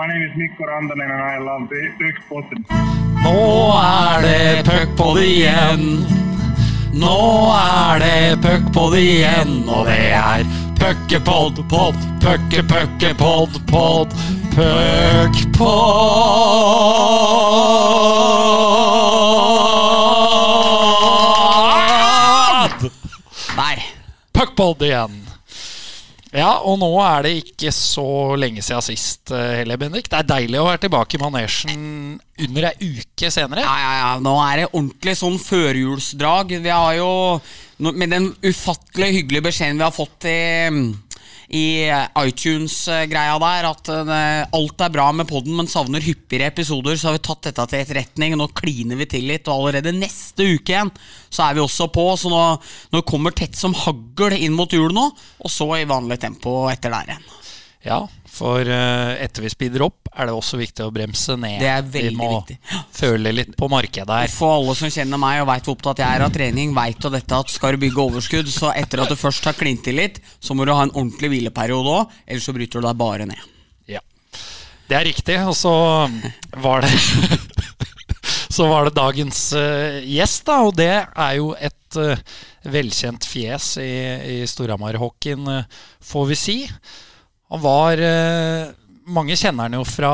My name is Mikko Rantanen and I love the Puckpodden. Nå er det puckpod igjen. Nå er det puckpod igjen, og det er puckepod, pod, pucke, pucke, pod, pod, puckpod! Nei. Puckpod igjen. Ja, og nå er det ikke så lenge siden sist eh, heller, Bendik. Det er deilig å være tilbake i manesjen under ei uke senere. Ja, ja, ja. Nå er det ordentlig sånn førjulsdrag. Vi har jo Med den ufattelig hyggelige beskjeden vi har fått i, i iTunes-greia der, at eh, alt er bra med podden, men savner hyppigere episoder, så har vi tatt dette til etterretning. Nå kliner vi til litt, og allerede neste uke igjen så er vi også på. Så nå, nå kommer tett som hagl inn mot jul nå, og så i vanlig tempo etter der igjen. Ja, for eh, etter vi speeder opp, er det også viktig å bremse ned. Det er veldig vi må viktig. føle litt på markedet her. For alle som kjenner meg og veit hvor opptatt jeg er av trening, veit jo dette at skal du bygge overskudd, så etter at du først har klint til litt, så må du ha en ordentlig hvileperiode òg, ellers så bryter du deg bare ned. Ja. Det er riktig. Og så var det Så var det dagens uh, gjest, da, og det er jo et uh, velkjent fjes i, i Storhamar-hockeyen, uh, får vi si. Han var eh, Mange kjenner han jo fra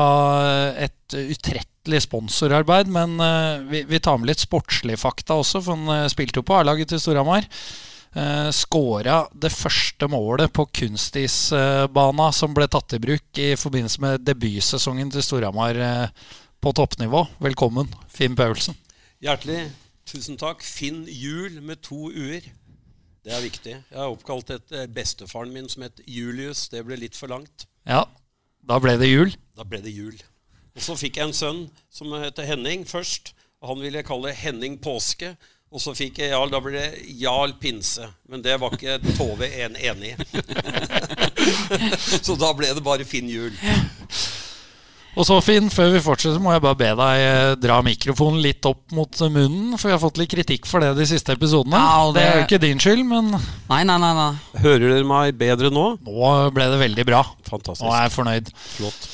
et utrettelig sponsorarbeid, men eh, vi, tar med litt sportslige fakta også, for han eh, spilte jo på A-laget til Storhamar. Uh, Skåra det første målet på kunstisbana som ble tatt i bruk i forbindelse med debutsesongen til Storhamar på toppnivå. Velkommen, Finn Paulsen. Hjertelig tusen takk. Finn Jul med to u-er. Det er viktig. Jeg har oppkalt etter bestefaren min som het Julius. Det ble litt for langt. Ja, da ble det jul. Da ble det jul. Og så fikk jeg en sønn som heter Henning først. og Han ville jeg kalle Henning Påske. Og så fikk jeg Jarl. Da ble det Jarl Pinse. Men det var ikke Tove en enig i. så da ble det bare Finn Jul. Og så, Finn, før vi fortsetter, må jeg bare be deg eh, dra mikrofonen litt opp mot munnen, for vi har fått litt kritikk for det de siste episodene. Ja, det... det- er jo ikke din skyld, men Nei, nei, nei. nei. Hører dere meg bedre nå? nå ble det veldig bra. Fantastisk. Nå er jeg fornøyd. Flott.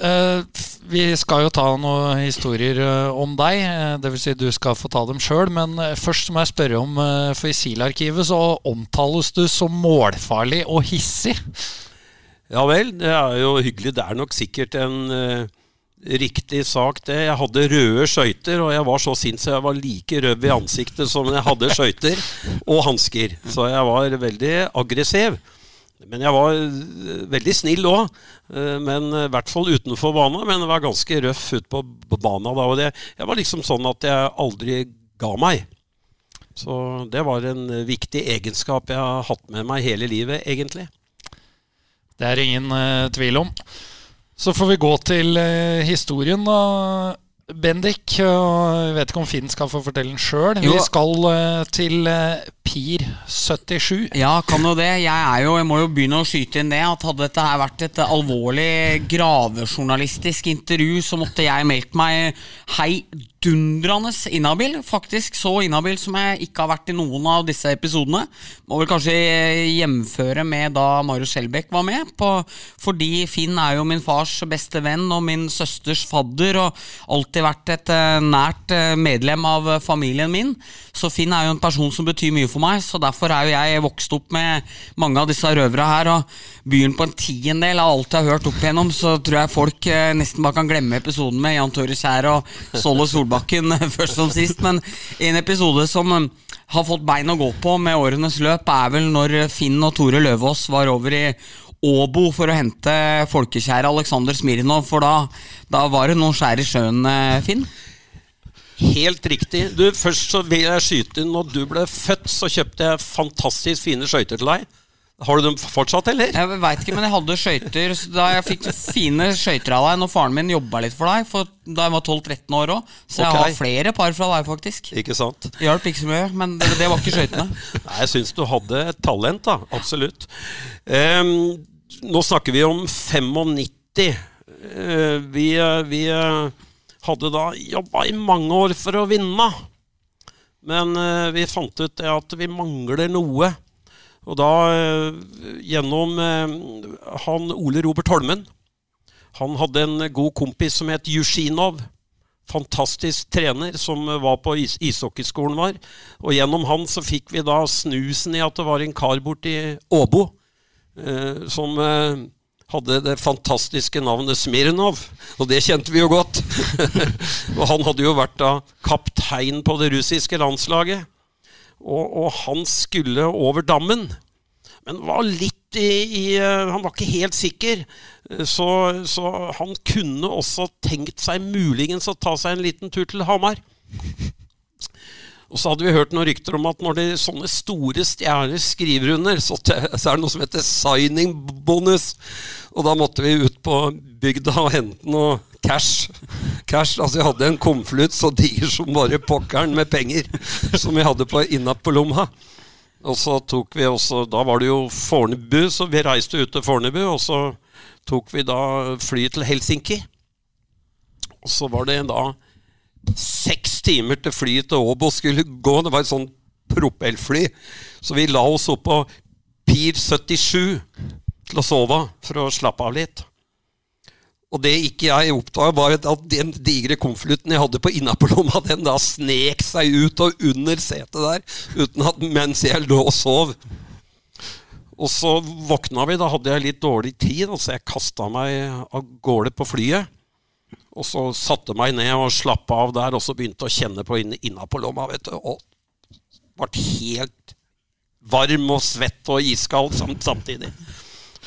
Eh, vi skal jo ta noen historier eh, om deg. Uh, Dvs. Si du skal få ta dem sjøl. Men eh, først må jeg spørre om uh, For i SIL-arkivet så omtales du som målfarlig og hissig. Ja vel, det er jo hyggelig. Det er nok sikkert en uh, riktig sak, det. Jeg hadde røde skøyter, og jeg var så sint så jeg var like rød i ansiktet som jeg hadde skøyter og hansker. Så jeg var veldig aggressiv. Men jeg var eh, veldig snill òg. Men eh, i hvert fall utenfor banen. Men jeg var ganske røff ute på banen da. Og det, jeg var liksom sånn at jeg aldri ga meg. Så det var en viktig egenskap jeg har hatt med meg hele livet, egentlig. Det er ingen uh, tvil om. Så får vi gå til uh, historien, da. Bendik, og jeg vet ikke om Finn skal få fortelle den sjøl. Vi skal eh, til Pir 77. Ja, kan jo det. Jeg, er jo, jeg må jo begynne å skyte inn det at hadde dette her vært et alvorlig gravejournalistisk intervju, så måtte jeg meldt meg heidundrende inhabil. Faktisk så inhabil som jeg ikke har vært i noen av disse episodene. Må vel kanskje hjemføre med da Marius Skjelbæk var med, på, fordi Finn er jo min fars beste venn og min søsters fadder, og alltid vært et eh, nært eh, medlem av eh, familien min. Så Finn er jo en person som betyr mye for meg, så derfor er jo jeg vokst opp med mange av disse røverne her. Og byen på en tiendedel av alt jeg har hørt opp igjennom, så tror jeg folk eh, nesten bare kan glemme episoden med Jan Tore Skjær og Ståle Solbakken først som sist. Men en episode som eh, har fått bein å gå på med årenes løp, er vel når Finn og Tore Løvaas var over i Åbo for å hente folkekjære Alexander Smirnov, for da, da var det noen skjær i sjøen, eh, Finn. Helt riktig. Du, Først så vil jeg skyte inn. Når du ble født, så kjøpte jeg fantastisk fine skøyter til deg. Har du dem fortsatt, eller? Jeg veit ikke, men jeg hadde skøyter da jeg fikk fine skøyter av deg når faren min jobba litt for deg for da jeg var 12-13 år òg. Så jeg har flere par fra deg, faktisk. Ikke sant? Hjalp ikke så mye, men det, det var ikke skøytene. Nei, Jeg syns du hadde et talent, da. Absolutt. Um, nå snakker vi om 95. Uh, vi eh, vi eh, hadde da jobba i mange år for å vinne. Men uh, vi fant ut det at vi mangler noe. Og da, eh, gjennom eh, han Ole Robert Holmen Han hadde en god kompis som het Jusjinov. Fantastisk trener som var på is ishockeyskolen vår. Og gjennom han så fikk vi da snusen i at det var en kar borti Åbo eh, som eh, hadde det fantastiske navnet Smirnov, og det kjente vi jo godt. og han hadde jo vært da kaptein på det russiske landslaget. Og, og han skulle over dammen, men var litt i, i eh, Han var ikke helt sikker. Så, så, han kunne også tenkt seg muligens å ta seg en liten tur til Hamar. Og så hadde vi hørt noen rykter om at når det sånne store stjerner skriver under, så, så er det noe som heter signing bonus. Og da måtte vi ut på bygda og hente noe cash. Cash, altså Jeg hadde en konvolutt så diger som bare pokkeren med penger som vi hadde på, innapp på lomma. Og så tok vi også Da var det jo Fornebu, så vi reiste ut til Fornebu. Og så tok vi da fly til Helsinki. Og så var det da seks timer til flyet til Åbo skulle gå. Det var et sånn propellfly. Så vi la oss opp på Pir 77 til å sove for å slappe av litt. Og det ikke jeg oppdaga, var at den digre konvolutten jeg hadde på innapålomma, den da snek seg ut og under setet der uten at, mens jeg lå og sov. Og så våkna vi, da hadde jeg litt dårlig tid, så jeg kasta meg av gårde på flyet. Og så satte meg ned og slappa av der, og så begynte å kjenne på innapålomma. vet du, Og ble helt varm og svett og iskald samtidig.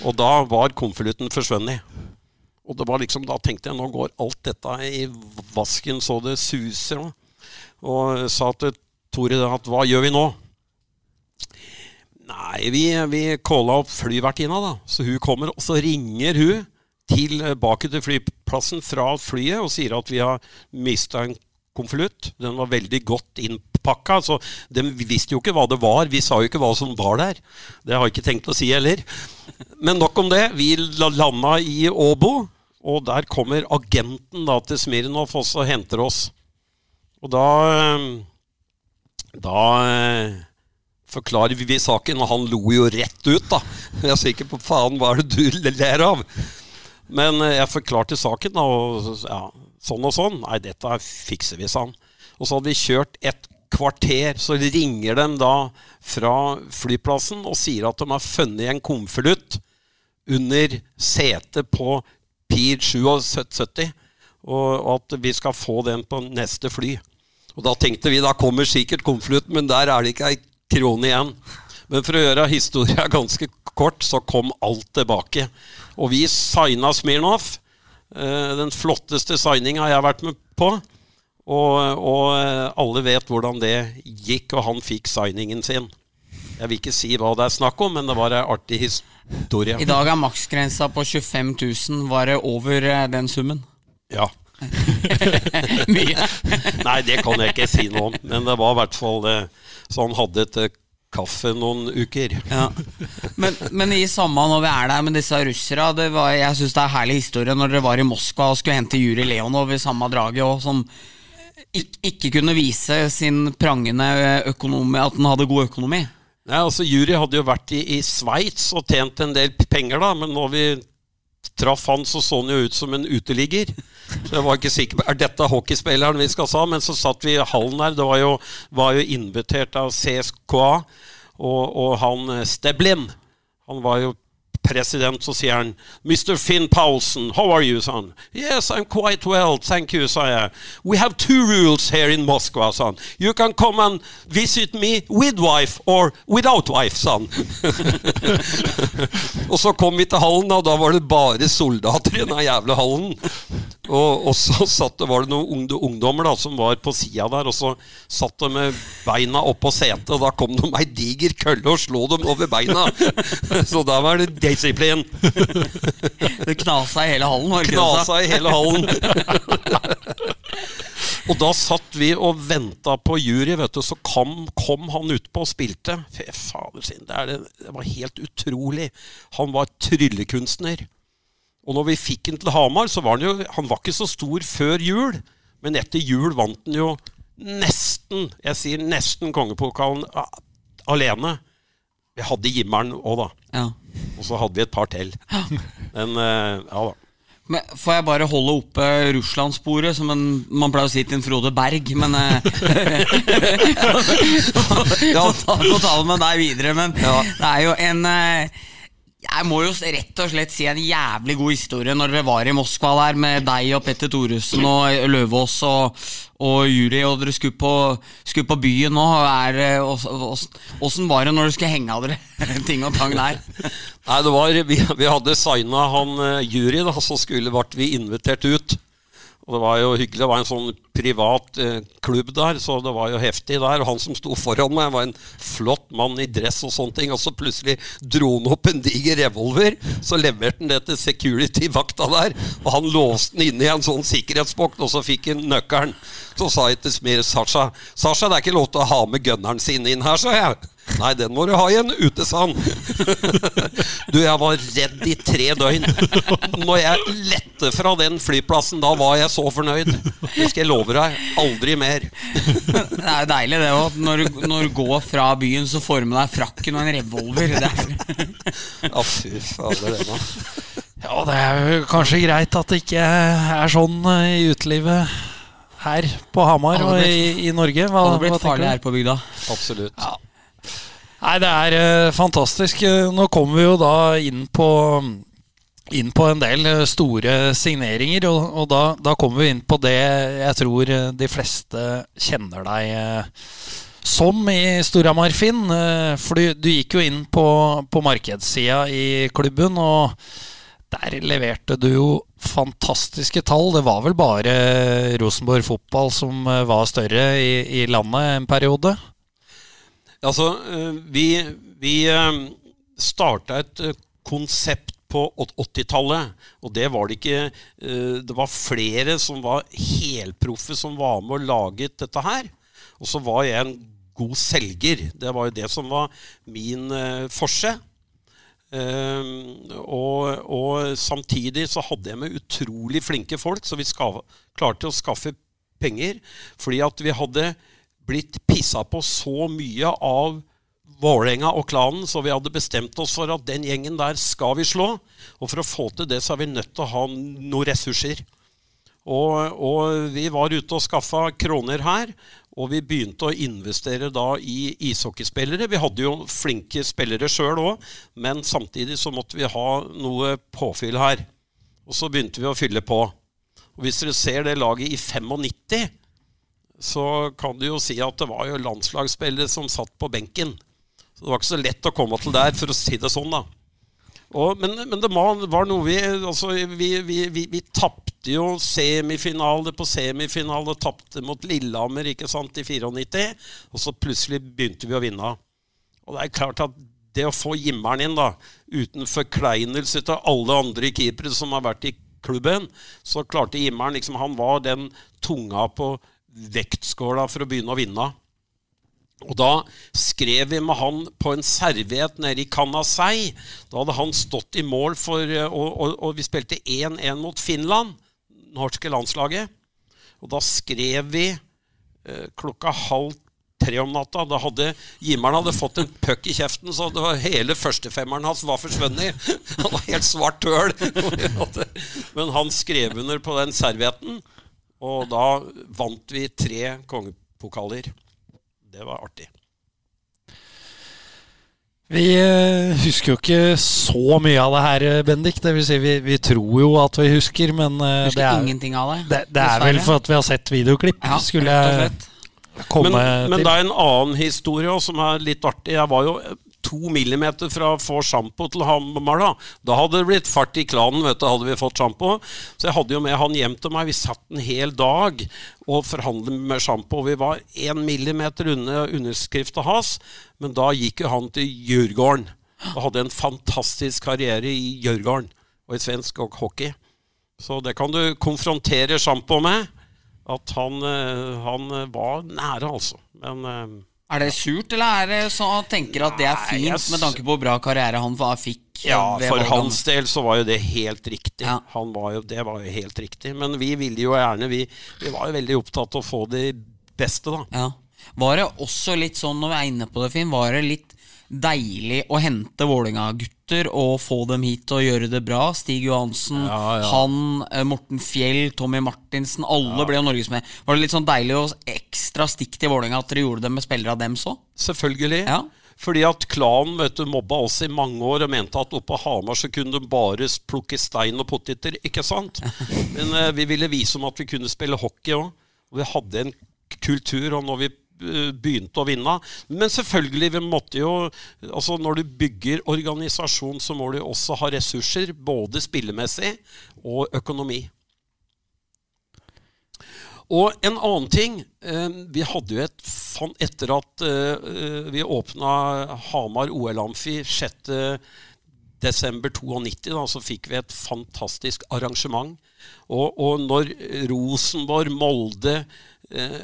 Og da var konvolutten forsvunnet. Og det var liksom, da tenkte jeg nå går alt dette i vasken så det suser. Og sa til Tore at hva gjør vi nå? Nei, vi, vi calla opp flyvertinna, da. Så hun kommer, og så ringer hun tilbake til flyplassen fra flyet og sier at vi har mista en konvolutt. Den var veldig godt innpakka. Så de visste jo ikke hva det var. Vi sa jo ikke hva som var der. Det har jeg ikke tenkt å si heller. Men nok om det. Vi landa i Åbo, og der kommer agenten da til Smirnov og henter oss. Og da Da forklarer vi saken, og han lo jo rett ut, da. Jeg er sikker på faen, hva er det du ler av? Men jeg forklarte saken, og ja, sånn og sånn. Nei, dette fikser vi, sa han. Og så hadde vi kjørt et kvarter, så ringer de da fra flyplassen og sier at de har funnet en konvolutt under setet på Pier 77, og at vi skal få den på neste fly. Og da tenkte vi da kommer sikkert konvolutten, men der er det ikke ei krone igjen. Men for å gjøre historia ganske kort, så kom alt tilbake. Og vi signa Smirnov. Den flotteste signinga jeg har vært med på. Og, og, alle vet hvordan det gikk, og han fikk signingen sin. Jeg vil ikke si hva det er snakk om, men det var en artig historie. I dag er maksgrensa på 25 000. Var det over den summen? Ja. Mye. Nei, det kan jeg ikke si noe om. Men det var i hvert fall så han hadde til kaffe noen uker. Ja. Men, men, i samme når vi er der med disse russere Jeg syns det er herlig historie når dere var i Moskva og skulle hente Juri Leonov i samme draget, og som ikke, ikke kunne vise sin prangende økonomi, at han hadde god økonomi. Nei, altså Juri hadde jo vært i, i Sveits og tjent en del penger, da, men når vi traff han, så så han jo ut som en uteligger. Så jeg var ikke sikker på Er dette hockeyspilleren vi skal ha? Men så satt vi i hallen der. Det var jo, var jo invitert av CSKA og, og han Steblin. Han var jo president, så sier han Mr. Finn Paulsen, how are you, son? Yes, I'm quite well, thank you, sa jeg. We have two rules here in Moscow, son. You can come and visit me with wife or without wife, son. og så kom vi til hallen, og da var det bare soldater i den jævla hallen. Og, og, så satt det, var det noen ungdommer da, som var på sida der, og så satt de med beina oppå setet, og da kom det ei diger kølle og slo dem over beina. så da var det disiplin. det knasa i hele hallen? Var det knasa i hele hallen. og da satt vi og venta på jury, vet du, så kom, kom han utpå og spilte. Fy fader sin, det, det, det var helt utrolig. Han var tryllekunstner. Og når vi fikk han til Hamar, så var han jo Han var ikke så stor før jul, men etter jul vant han jo nesten, jeg sier nesten kongepokalen alene. Vi hadde Jimmeren òg, da. Ja. Og så hadde vi et par til. Men uh, ja da. Men får jeg bare holde oppe Russland-sporet, som en, man pleier å si til en Frode Berg, men eh, ja. Få ta det med deg videre, men det er jo en eh, jeg må jo rett og slett si en jævlig god historie når dere var i Moskva der med deg og Petter Thoresen og Løvaas og, og Juri, og dere skulle på, skulle på byen nå. Åssen var det når dere skulle henge av dere ting og tang der? Nei, det var, Vi, vi hadde signa han uh, Juri, da, så skulle ble vi invitert ut. Og det var jo hyggelig. Det var en sånn privat eh, klubb der, så det var jo heftig der. Og han som sto foran meg, var en flott mann i dress og sånne ting. Og så plutselig dro han opp en diger revolver. Så leverte han det til security-vakta der. Og han låste den inne i en sånn sikkerhetsbokt, og så fikk han nøkkelen. Så sa jeg til Smir Sasha Sasha, det er ikke lov til å ha med gunneren sin inn her, sa jeg. Nei, den må du ha igjen ute, sa han. du, jeg var redd i tre døgn. Når jeg lette fra den flyplassen, da var jeg så fornøyd. Det skal jeg love deg. Aldri mer. Det er jo deilig, det òg. Når, når, du går fra byen, så får du med deg frakken og en revolver. Er... ja, fy fader, det da. Ja, det er jo kanskje greit at det ikke er sånn eh, i utelivet her på Hamar og i, i Norge. Hva, hadde blitt farlig her på bygda. Absolutt. Ja. Nei, det er uh, fantastisk. Nå kommer vi jo da inn på, inn på en del uh, store signeringer, og, og da, da, kommer vi inn på det jeg tror de fleste kjenner deg som i Storhamar Finn. For du, du, gikk jo inn på, på markedssida i klubben, og der leverte du jo fantastiske tall. Det var vel bare Rosenborg fotball som var større i, i landet en periode? Altså, eh, vi, vi eh, starta et eh, konsept på 80-tallet, og det var det ikke Det var flere som var helproffe som var med og laget dette her. Og så var jeg en god selger. Det var jo det som var min forse. og, og, samtidig så hadde jeg med utrolig flinke folk, så vi ska, klarte å skaffe penger. Fordi at vi hadde blitt pissa på så mye av Vålerenga og klanen, så vi hadde bestemt oss for at den gjengen der skal vi slå. Og for å få til det, så er vi nødt til å ha noen ressurser. Og, og vi var ute og skaffa kroner her. Og vi begynte å investere da i ishockeyspillere. Vi hadde jo flinke spillere sjøl òg, men samtidig så måtte vi ha noe påfyll her. Og så begynte vi å fylle på. Og hvis dere ser det laget i 95 så kan du jo si at det var jo landslagsspillere som satt på benken. Så det var ikke så lett å komme til der, for å si det sånn, da. Og, men, men, det var noe vi altså, Vi, vi, vi, vi tapte jo semifinale på semifinale. Tapte mot Lillehammer ikke sant, i 94. Og så plutselig begynte vi å vinne. Og det er klart at det å få Jimmeren inn, da, uten forkleinelse til alle andre keepere som har vært i klubben, så klarte Jimmeren liksom, Han var den tunga på vektskåla for å begynne å vinne. Og da skrev vi med han på en serviett nede i Canasei. Da hadde han stått i mål for Og, og, og vi spilte 1-1 mot Finland, det norske landslaget. Og da skrev vi eh, klokka halv tre om natta. Da hadde Jimmeren hadde fått en puck i kjeften, så det var hele førstefemmeren hans var forsvunnet. Han var helt svart høl. Men han skrev under på den servietten. Og da vant vi tre kongepokaler. Det var artig. Vi eh, husker jo ikke så mye av det her, Bendik. Det vil si, vi, vi tror jo at vi husker, men eh, husker det er, ingenting av det. Det, det er vel for at vi har sett videoklipp. Ja, skulle jeg komme men, men til. Men det er en annen historie også, som er litt artig. Jeg var jo to millimeter fra å få sjampo til Hamar. Da Da hadde det blitt fart i klanen, vet du, hadde vi fått sjampo. Så jeg hadde jo med han hjem til meg. Vi satt en hel dag og forhandlet med sjampo. Vi var én millimeter unna underskrifta hans, men da gikk jo han til Djurgården. Og hadde en fantastisk karriere i Djurgården og i svensk hockey. Så det kan du konfrontere sjampo med. At han, eh, han var nære, altså. Men eh, er det surt, eller er det sånn at tenker at det er fint Nei, med tanke på hvor bra karriere han fikk? Ja, for hans del så var jo det helt riktig. Ja. Var jo, det var jo helt riktig. Men vi ville jo gjerne Vi, vi var jo veldig opptatt av å få det beste, da. Ja. Var det også litt sånn, når vi er inne på det, Finn, var det litt deilig å hente Vålerenga-gutter og få dem hit og gjøre det bra. Stig Johansen, Ja, ja. han, eh, Morten Fjell, Tommy Martinsen. Alle ble jo norgesmed. Var det litt sånn deilig og ekstra stikk til Vålerenga at dere gjorde det med spillere av dem så? Selvfølgelig. Ja. Fordi at klanen vet du, mobba oss i mange år og mente at oppe på Hamar så kunne de bare plukke stein og poteter. Ikke sant? Men eh, vi ville vise dem at vi kunne spille hockey òg. Og vi hadde en kultur. Og når vi begynte å vinne Men selvfølgelig, vi måtte jo Altså Når du bygger organisasjon, så må du også ha ressurser. Både spillemessig og økonomi. Og en annen ting eh, Vi hadde jo et etter at eh, vi åpna Hamar OL-amfi 6. desember 92, da, så fikk vi et fantastisk arrangement. Og, og når Rosenborg, Molde, eh,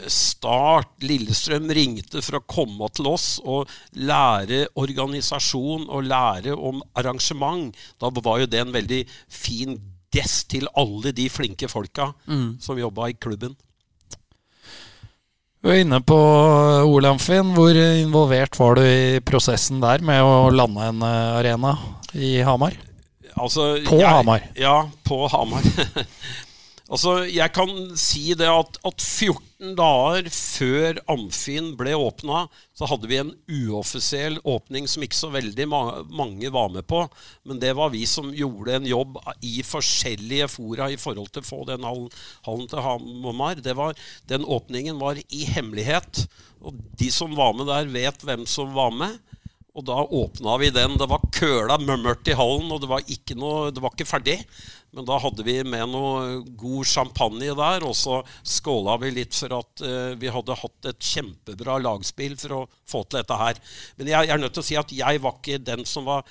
Start, Lillestrøm ringte for å komme til oss og lære organisasjon og lære om arrangement, da var jo det en veldig fin gest til alle de flinke folka som jobba i klubben. Du er inne på Olamfin. Hvor involvert var du i prosessen der med å lande en eh, arena i Hamar? Altså, På Hamar. Ja, på Hamar. altså, jeg kan si det at, at 14 dager før Amfin ble åpna, så hadde vi en uoffisiell åpning som ikke så veldig ma mange var med på. Men det var vi som gjorde en jobb i forskjellige fora i forhold til å få den hallen, hallen til Hamar. Var, den åpningen var i hemmelighet. Og de som var med der, vet hvem som var med. Og da åpna vi den. Det var køla mørkt i hallen, og det var noe, det var ikke ferdig. Men da hadde vi med noe god champagne der, og så skåla vi litt for at uh, vi hadde hatt et kjempebra lagspill for å få til dette her. Men jeg, jeg er nødt til å si at jeg var ikke den som var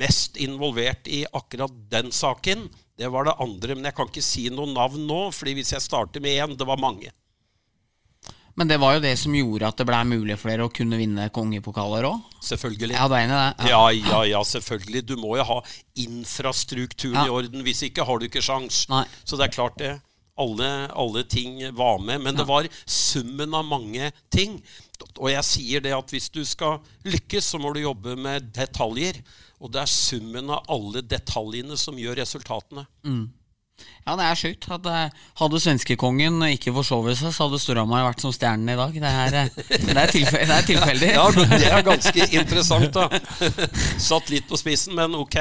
mest involvert i akkurat den saken. Det var det andre, men jeg kan ikke si noe navn nå, fordi hvis jeg starter med én, det var mange. Men det var jo det som gjorde at det ble mulig for dere å kunne vinne kongepokaler òg. Selvfølgelig. Ja, det? Ja, ja, ja, selvfølgelig. Du må jo ha infrastrukturen Ja. i orden. Hvis ikke har du ikke sjans. Nei. Så det er klart det. Alle, alle ting var med. Men det var summen av mange ting. Og jeg sier det at hvis du skal lykkes, så må du jobbe med detaljer. Og det er summen av alle detaljene som gjør resultatene. Ja, det er sjukt. Hadde, hadde svenskekongen ikke forsovet seg, så hadde Storhamar vært som stjernen i dag. Det er, eh, det er, tilfell, det er tilfeldig. Ja, det er ganske interessant, da. Satt litt på spissen, men ok.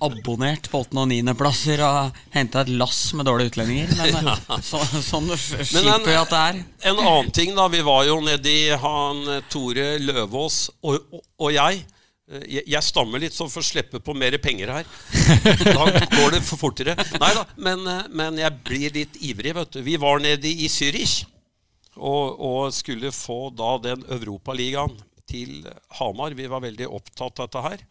Abonnert på 8. og 9. plasser og henta et lass med dårlige utlendinger. Men eh, så, sånn skipper at det er. En annen ting, da. Vi var jo nedi han eh, Tore Løvaas og, og, og jeg. Eh, Jeg, jeg stammer litt, så får slippe på mer penger her. Da går det for fortere. Nei da, men, eh, men jeg blir litt ivrig, vet du. Vi var nede i Zürich og, og skulle få da den Europaligaen til Hamar. Vi var veldig opptatt av dette her.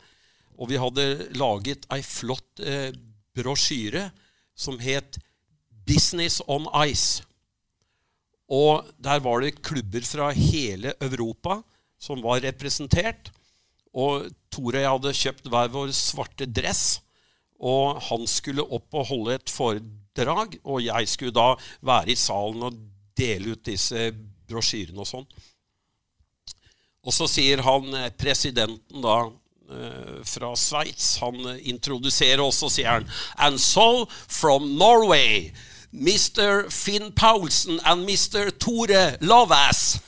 Og vi hadde laget ei flott eh, brosjyre som het 'Business on Ice'. Og der var det klubber fra hele Europa som var representert. Og Tore og jeg hadde kjøpt hver vår svarte dress. Og han skulle opp og holde et foredrag, og jeg skulle da være i salen og dele ut disse brosjyrene og sånn. Og så sier han eh, presidenten da eh, fra Sveits Han eh, introduserer oss og sier han And so from Norway Mr. Finn Paulsen and Mr. Tore Lavæs.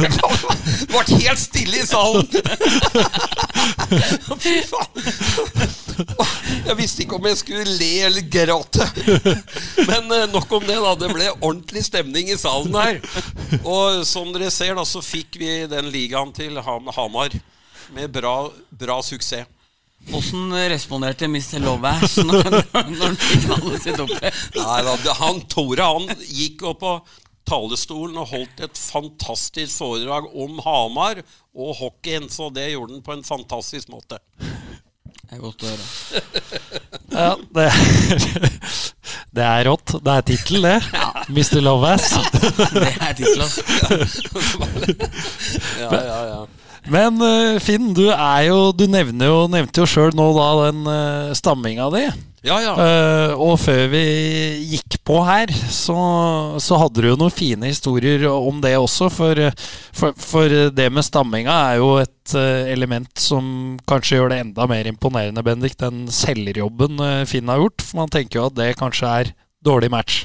Det ble helt stille i salen. Fy faen. Jeg visste ikke om jeg skulle le eller gråte. Men eh, nok om det, da. Det ble ordentlig stemning i salen her. Og som dere ser, da, så fikk vi den ligaen til Hamar med bra, bra suksess. Åssen responderte Mr. Lovass når, når han fikk navnet sitt? Nei, da, han Tore han gikk opp på talerstolen og holdt et fantastisk foredrag om Hamar og hockeyen, så det gjorde han på en fantastisk måte. Det er godt å høre. Ja, det, det er rått. Det er tittel, det. Mr. Lovass. Det er tittel, altså. Ja, ja, ja. Men eh, Finn, du er jo Du nevner jo, nevnte jo sjøl nå da den eh, stamminga di. Ja, ja. Uh, og før vi gikk på her, så, så hadde du jo noen fine historier om det også. For, for, for det med stamminga er jo et element som kanskje gjør det enda mer imponerende, Bendik, den selgerjobben Finn har gjort. For man tenker jo at det kanskje er dårlig match.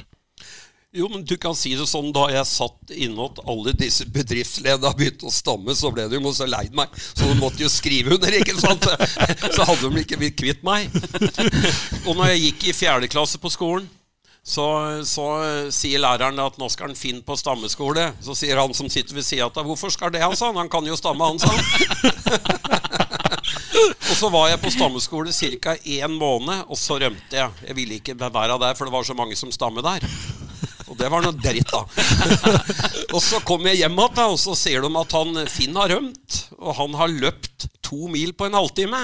Jo, men du kan si det sånn, da jeg satt inne at alle disse bedriftslederne begynte å stamme, så ble de jo så lei meg, så de måtte jo skrive under, ikke sant? Så hadde de ikke blitt kvitt meg. Og når jeg gikk i fjerde klasse på skolen, så, så sier læreren at nå skal han Finn på stammeskole. Så sier han som sitter ved sida av, hvorfor skal det, han sa han? Han kan jo stamme, han sa Og så var jeg på stammeskole ca. én måned, og så rømte jeg. Jeg ville ikke være der, for det var så mange som stammer der. Og det var noe dritt, da. og så kommer jeg hjem igjen, og så ser de at han Finn har rømt. Og han har løpt to mil på en halvtime.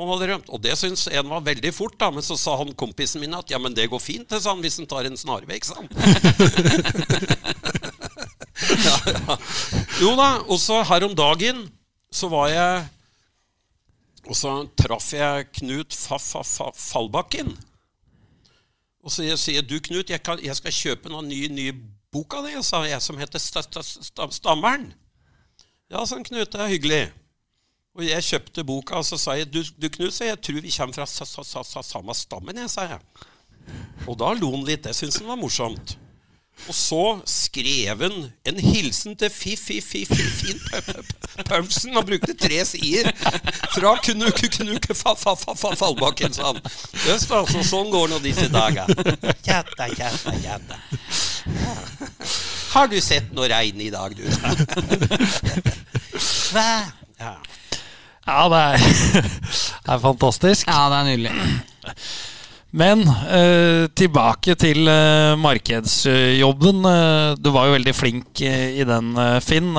Han hadde rømt. Og det syns en var veldig fort, da. Men så sa han kompisen min at ja, men det går fint det, han, hvis han tar en snarvei. sa han. Jo da, og så her om dagen så var jeg Og så traff jeg Knut fa fa fa Fallbakken. Og så jeg sier du, Knut, jeg, kan, jeg skal kjøpe noen nye, nye boka deg, sa jeg, som heter st st sta, Stammeren. Ja, sa Knut, det er hyggelig. Og jeg kjøpte boka, og så sa jeg du, du Knut, jeg tror vi kommer fra sa, sa, sa, samme stammen, jeg, sa jeg. Og da lo han litt. Det syntes han var morsomt. Og så skrev han en hilsen til Fiffi-Fiffi-Fin Paulsen. og brukte tre sider. Fra Knuke Knuke Fallbakken, sa han. Just altså, sånn går nå disse dager. Kjætta, kjætta, kjætta. Har du sett noe regn i dag, du? Hva? Ja. Ja, det er, det er fantastisk. Ja, det er nydelig. Men eh, tilbake til eh, markedsjobben. Eh, du var jo veldig flink eh, i den, eh, Finn.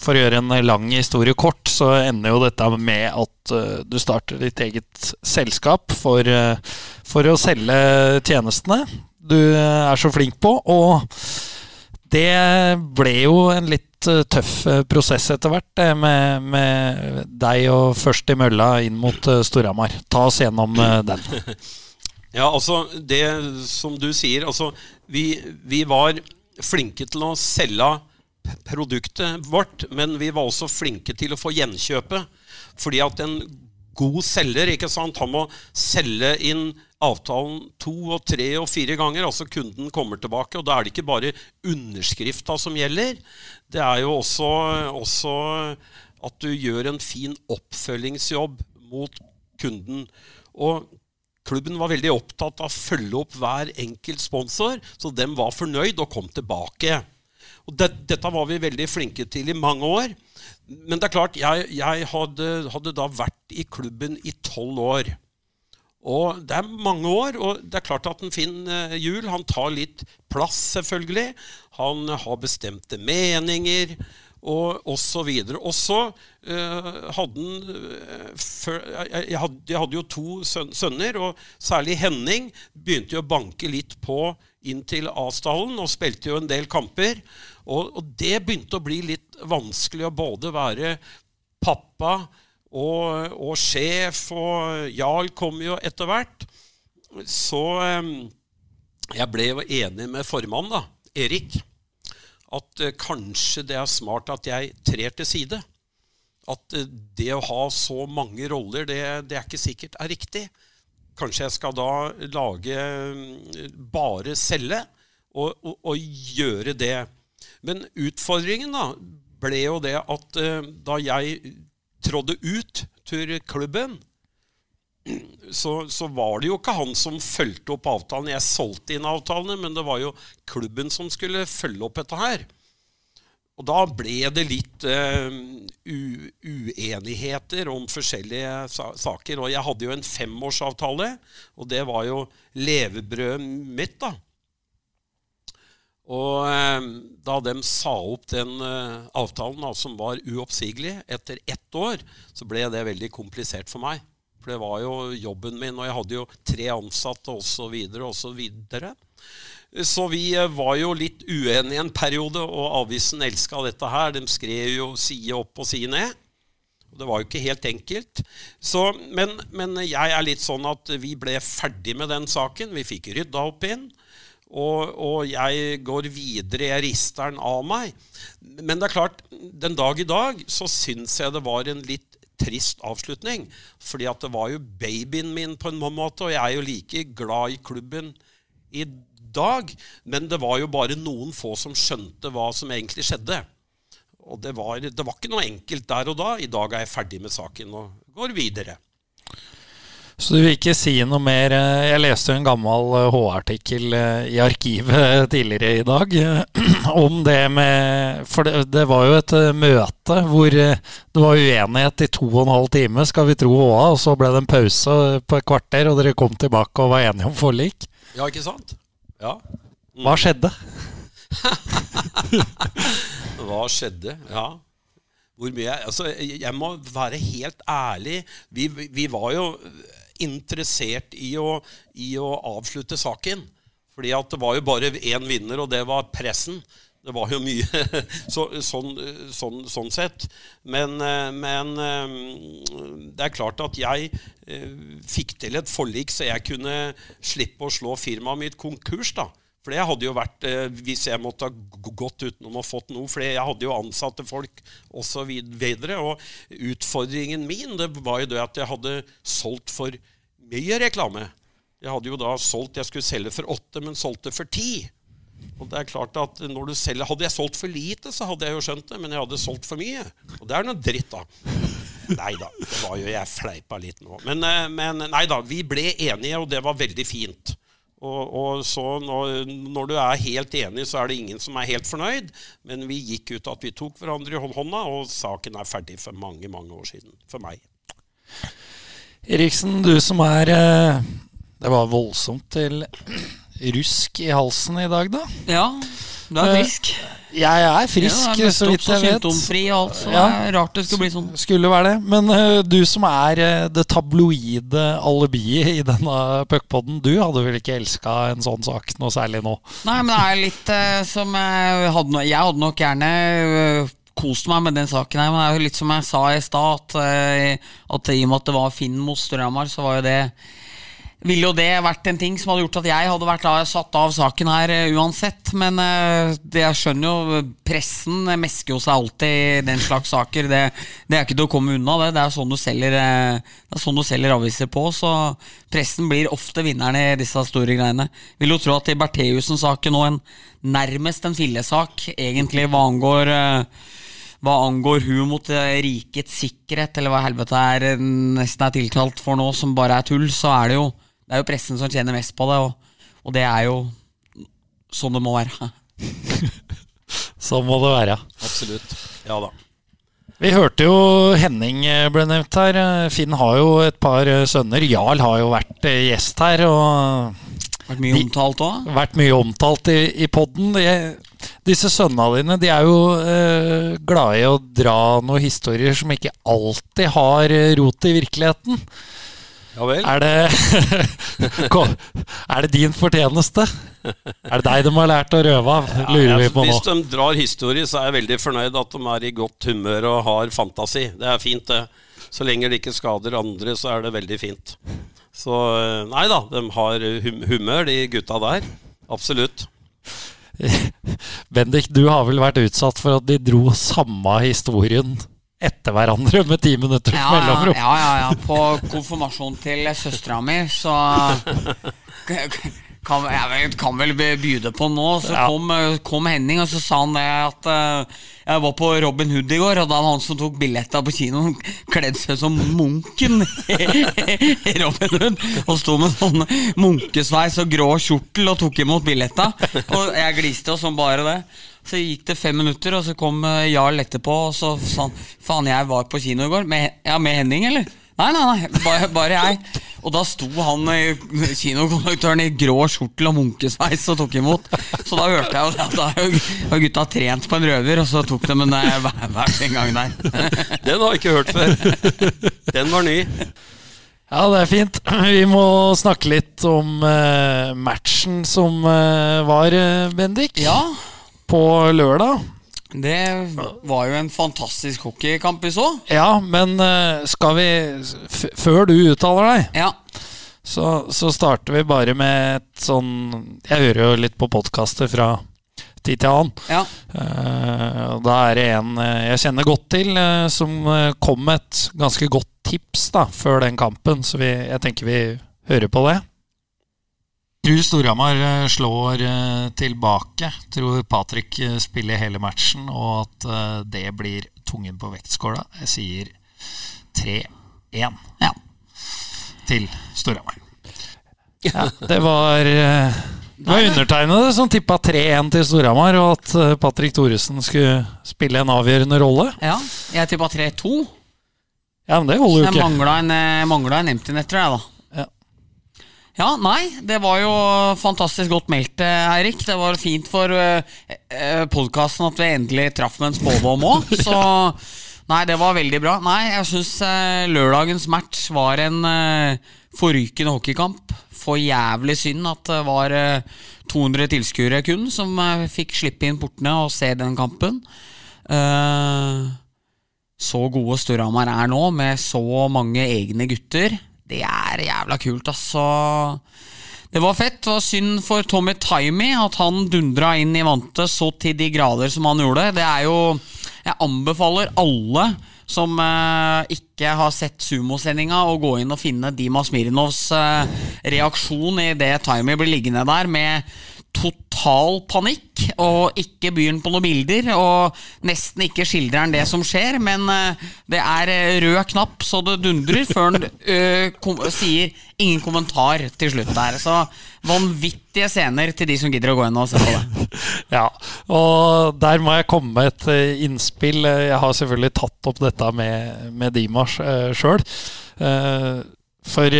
For å gjøre en lang historie kort, så ender jo dette med at du starter ditt eget selskap for, for å selge tjenestene du er så flink på. Og det ble jo en litt tøff prosess etter hvert, med, med deg og først i mølla inn mot Storhamar. Ta oss gjennom den. Ja, altså det som du sier altså vi, vi var flinke til å selge produktet vårt, men vi var også flinke til å få gjenkjøpet. Fordi at en god selger ikke sant, han må selge inn avtalen to og tre og fire ganger. Altså kunden kommer tilbake, og da er det ikke bare underskrifta som gjelder. Det er jo også, også at du gjør en fin oppfølgingsjobb mot kunden. Og Klubben var veldig opptatt av å følge opp hver enkelt sponsor, så dem var fornøyd og kom tilbake. Og det, dette var vi veldig flinke til i mange år. Men det er klart, jeg, jeg hadde, hadde da vært i klubben i tolv år. Og det er mange år, og det er klart at en Finn eh, Juel tar litt plass, selvfølgelig. Han har bestemte meninger og osv. Og så uh, hadde han eh, jeg, jeg, hadde, jo to sønner, og særlig Henning begynte jo å banke litt på inn til Asdalen og spilte jo en del kamper. Og, og det begynte å bli litt vanskelig å både være pappa og, og sjef, og Jarl kom jo etter hvert. Så um, jeg ble jo enig med formannen, da, Erik, at eh, kanskje det er smart at jeg trer til side. At eh, det å ha så mange roller, det, det er ikke sikkert er riktig. Kanskje jeg skal da lage mm, bare celle, og, og, og gjøre det. Men utfordringen da ble jo det at eh, da jeg trådde ut til klubben, så, så var det jo ikke han som fulgte opp avtalen. Jeg solgte inn avtalene, men det var jo klubben som skulle følge opp dette her. Og da ble det litt uh, uenigheter om forskjellige sa saker. Og jeg hadde jo en femårsavtale, og det var jo levebrødet mitt, da. Og eh, da de sa opp den eh, avtalen, da, som var uoppsigelig, etter ett år, så ble det veldig komplisert for meg. For det var jo jobben min, og jeg hadde jo tre ansatte osv. osv. Så vi eh, var jo litt uenige en periode, og avisen elska dette her. De skrev jo side opp og side ned. Og Det var jo ikke helt enkelt. Så, men, men jeg er litt sånn at vi ble ferdig med den saken. Vi fikk rydda opp inn. Og, og jeg går videre, jeg rister den av meg. Men det er klart, den dag i dag så syns jeg det var en litt trist avslutning. Fordi at det var jo babyen min på en måte, og jeg er jo like glad i klubben i dag. Men det var jo bare noen få som skjønte hva som egentlig skjedde. Og det var, det var ikke noe enkelt der og da. I dag er jeg ferdig med saken og går videre. Så du vil ikke si noe mer eh, Jeg leste en gammel H-artikkel eh, i arkivet tidligere i dag eh, om det med For det, det var jo et møte hvor det var uenighet i to og en halv time, skal vi tro HA, og så ble det en pause på et kvarter, og dere kom tilbake og var enige om forlik. Ja, ikke sant? Ja. Hva skjedde? Hva skjedde? Ja. Hvor mye Altså, jeg må være helt ærlig. Vi, vi var jo interessert i å, i å, avslutte saken. Fordi at det var jo bare én vinner, og det var pressen. Det var jo mye så, sånn, sånn, sånn, sett. Men, men, det er klart at jeg fikk til et forlik, så jeg kunne slippe å slå firmaet mitt konkurs. da. For det hadde jo vært hvis jeg måtte ha gått utenom og fått noe. For jeg hadde jo ansatte folk osv. Og, og utfordringen min det var jo det at jeg hadde solgt for mye reklame. Jeg hadde jo da solgt, jeg skulle selge for åtte, men solgte for ti. Og det er klart at når du selger, Hadde jeg solgt for lite, så hadde jeg jo skjønt det, men jeg hadde solgt for mye. Og det er noe dritt, da. Nei da, det var jo jeg fleipa litt nå. Men, men nei da, vi ble enige, og det var veldig fint. Og, og så når, når, du er helt enig, så er det ingen som er helt fornøyd. Men vi gikk ut at vi tok hverandre i hånda, og saken er ferdig for mange, mange år siden. For meg. Eriksen, du som er Det var voldsomt til rusk i halsen i dag, da. Ja, du er frisk. Jeg er frisk, ja, så vidt jeg vet. Symptomfri og alt, så ja. det er rart det skulle bli sånn. Skulle være det. Men uh, du som er uh, det tabloide alibiet i denne puckpoden, du hadde vel ikke elska en sånn sak noe særlig nå? Nei, men det er litt uh, som jeg hadde, jeg hadde nok gjerne kost meg med den saken her, men det er jo litt som jeg sa i stad, at, at i og med at det var Finn mot Storhamar, så var jo det ville jo det vært en ting som hadde gjort at jeg hadde vært satt av saken her uh, uansett. Men uh, det jeg skjønner jo, pressen mesker jo seg alltid i den slags saker. Det, det, er ikke til å komme unna, det. Det er sånn du selger, er sånn du selger aviser på. Så pressen blir ofte vinneren i disse store greiene. Vil jo tro at i Bertheussen-saken nå nærmest en fillesak, egentlig, hva angår hva angår hun mot rikets sikkerhet, eller hva helvete er nesten er tiltalt for nå, som bare er tull, så er det jo det er jo pressen som tjener mest på det, og, og det er jo sånn det må være. sånn må det være. Absolutt. Ja da. Vi hørte jo Henning ble nevnt her. Finn har jo et par sønner. Jarl har jo vært gjest her. Og vært mye omtalt òg? Vært mye omtalt i, i poden. Disse sønnene dine de er jo eh, glade i å dra noen historier som ikke alltid har rot i virkeligheten. Ja vel. Er det, er det din fortjeneste? Er det deg de har lært å røve av? Lurer ja, vi på nå. Hvis de drar historie, så er jeg veldig fornøyd at de er i godt humør og har fantasi. Det er fint, det. Så lenge det ikke skader andre, så er det veldig fint. Så eh, nei da, de har humør, de gutta der. Absolutt. Bendik, du har vel vært utsatt for at de dro samme historien etter hverandre med ti minutters ja, mellomrom. Ja, ja, ja. På konfirmasjonen til søstera mi, så kan, jeg kan vel byde på nå. Så ja. kom, kom, Henning, og så sa han det at uh, jeg var på Robin Hood i går, og da var han som tok billetta på kinoen, kledd seg som munken i Robin Hood. Og sto med sånn munkesveis og grå kjortel og tok imot billetta. Og jeg gliste jo som bare det. Så gikk det fem minutter, og så kom eh, Jarl etterpå og så sa han Faen, jeg var på kino i går. Med, ja, med Henning, eller? Nei, nei, nei, bare, bare jeg. Og da sto han kinokonduktøren i grå skjortel og munkesveis og tok imot. Så da hørte jeg at da har gutta trent på en røver, og så tok de en eh, hver sin gang der. Den har jeg ikke hørt før. Den var ny. Ja, det er fint. Vi må snakke litt om eh, matchen som var, Bendik. Ja, På lørdag. det var jo en fantastisk hockeykamp vi så. Ja, men eh, skal vi Før du uttaler deg, Ja, så, så starter vi bare med et sånn Jeg hører jo litt på podkaster fra tid til annen. ja. Eh, da er det en eh, jeg kjenner godt til, som kom med et ganske godt tips da, før den kampen. Så vi, jeg tenker vi hører på det. Tror Storhamar eh, slår eh, tilbake. Tror Patrick eh, spiller hele matchen, og at det blir tungen på vektskåla. Jeg sier 3-1 ja. til Storhamar. Ja, det var det var undertegnede som tippa 3-1 til Storhamar, og at Patrick Thoresen skulle spille en avgjørende rolle. ja. Jeg tippa 3-2. Ja, men det holder jo Jeg ikke. mangla en, mangla en empty netter, jeg, da. Ja. Nei, det var jo fantastisk godt meldt, eh, Eirik. Det var fint for uh, podkasten at vi endelig traff med en spådom òg. Så nei, det var veldig bra. Nei, jeg syns lørdagens match var en uh, forrykende hockeykamp. For jævlig synd at det var eh, 200 tilskuere kun som eh, fikk slippe inn portene og se den kampen. Eh, så gode Storhamar er nå, med så mange egne gutter. Det er jævla kult, altså. Det var fett. Det var synd for Tommy Timey at han dundra inn i vantet så til de grader som han gjorde. Det er jo Jeg anbefaler alle som eh, ikke har sett sumosendinga, å gå inn og finne Dima Smirnovs eh, reaksjon i det Timey blir liggende der med total panikk, og ikke byr på noen bilder, og nesten ikke skildrer han det som skjer, men eh, det er eh, rød knapp så det dundrer, før han eh, kom, sier ingen kommentar til slutt der. Så vanvittige scener til de som gidder å gå inn og se på det. Ja, og der må jeg komme med et innspill. Jeg har selvfølgelig tatt opp dette med, med Dimas sjøl. for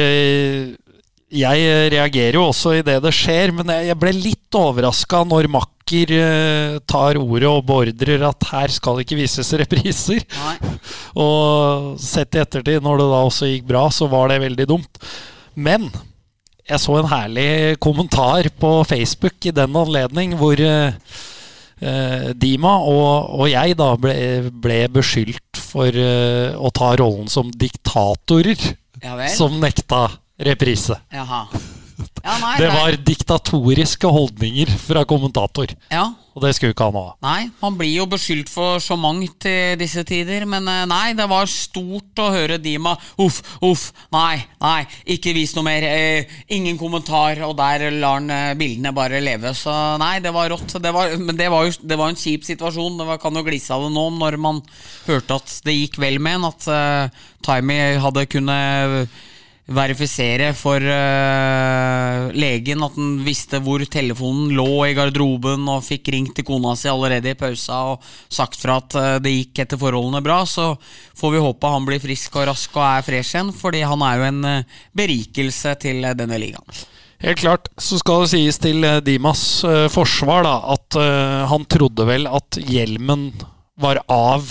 jeg reagerer jo også i det det skjer, men jeg, ble litt overraska når Makker eh, tar ordet og beordrer at her skal det ikke vises repriser. Nei. Og sett i ettertid, når det da også gikk bra, så var det veldig dumt. Men jeg så en herlig kommentar på Facebook i den anledning hvor eh, eh, Dima og, og jeg da ble, ble beskyldt for eh, å ta rollen som diktatorer Ja som nekta reprise. Jaha. Ja, nei, Det var diktatoriske holdninger fra kommentator, Ja. og det skulle ikke han ha. Nei, man blir jo beskyldt for så mangt i disse tider, men eh, nei, det var stort å høre Dima Uff, uff, nei, nei, ikke vis noe mer. Eh, ingen kommentar, og der lar han eh, bildene bare leve. Så nei, det var rått. Det var, men det var jo det var en kjip situasjon. Det var, kan jo glise av det nå når man hørte at det gikk vel med en, at uh, Timey hadde kunnet verifisere for uh, legen at han visste hvor telefonen lå i garderoben, og fikk ringt til kona si allerede i pausa og sagt fra at uh, det gikk etter forholdene bra, så får vi håpe han blir frisk og rask og er fresh igjen, fordi han er jo en uh, berikelse til denne ligaen. Helt klart. Så skal det sies til Dimas forsvar da, at han trodde vel at hjelmen var av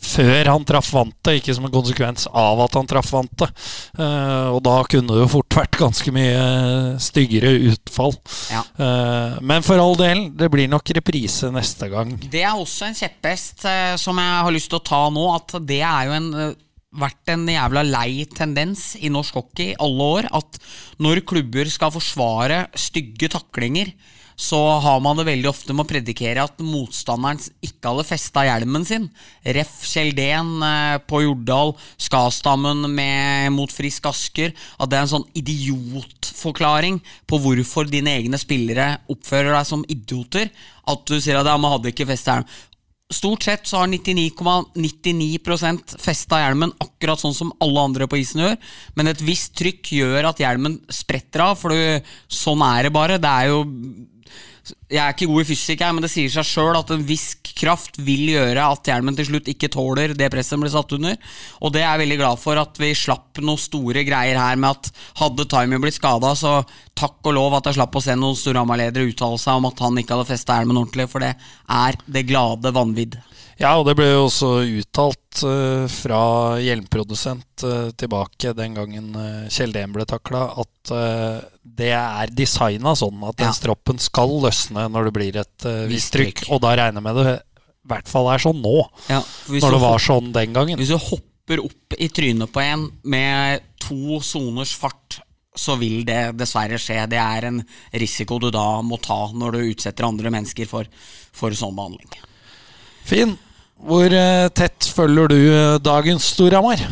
før han traff vantet, ikke som en konsekvens av at han traff vantet. Uh, og da kunne det jo fort vært ganske mye styggere utfall. Ja. Uh, men for all del, det blir nok reprise neste gang. Det er også en kjepphest uh, som jeg har lyst til å ta nå, at det er jo en eh, vært en jævla lei tendens i norsk hockey alle år at når klubber skal forsvare stygge taklinger, så har man det veldig ofte med å predikere at motstanderen ikke hadde festa hjelmen sin. Ref. Kjeldén eh, på Jordal, Skastammen med, mot Frisk Asker. At det er en sånn idiotforklaring på hvorfor dine egne spillere oppfører deg som idioter. At du sier at ja, man hadde ikke festa hjelmen. Stort sett så har 99,99 ,99 festa hjelmen akkurat sånn som alle andre på isen gjør, men et visst trykk gjør at hjelmen spretter av, for sånn er det bare. Det er jo jeg er ikke god i fysikk, her, men det sier seg sjøl at en viss kraft vil gjøre at hjelmen til slutt ikke tåler det presset den blir satt under. Og det er jeg veldig glad for at vi slapp noen store greier her med at hadde Timey blitt skada, så takk og lov at jeg slapp å se noen Storhamar-ledere uttale seg om at han ikke hadde festa hjelmen ordentlig, for det er det glade vanvidd. Ja, og det ble jo også uttalt uh, fra hjelmprodusent uh, tilbake den gangen uh, Kjell Dehn ble takla, at eh, det er designa sånn at den Ja. stroppen skal løsne når det blir et visst trykk. Og da regner jeg med det i hvert fall er sånn nå, Ja, når det var sånn den gangen. Hvis du hopper opp i trynet på en med to soners fart, så vil det dessverre skje. Det er en risiko du da må ta når du utsetter andre mennesker for, for sånn behandling. Fin. Hvor eh, tett følger du eh, dagens Storhamar?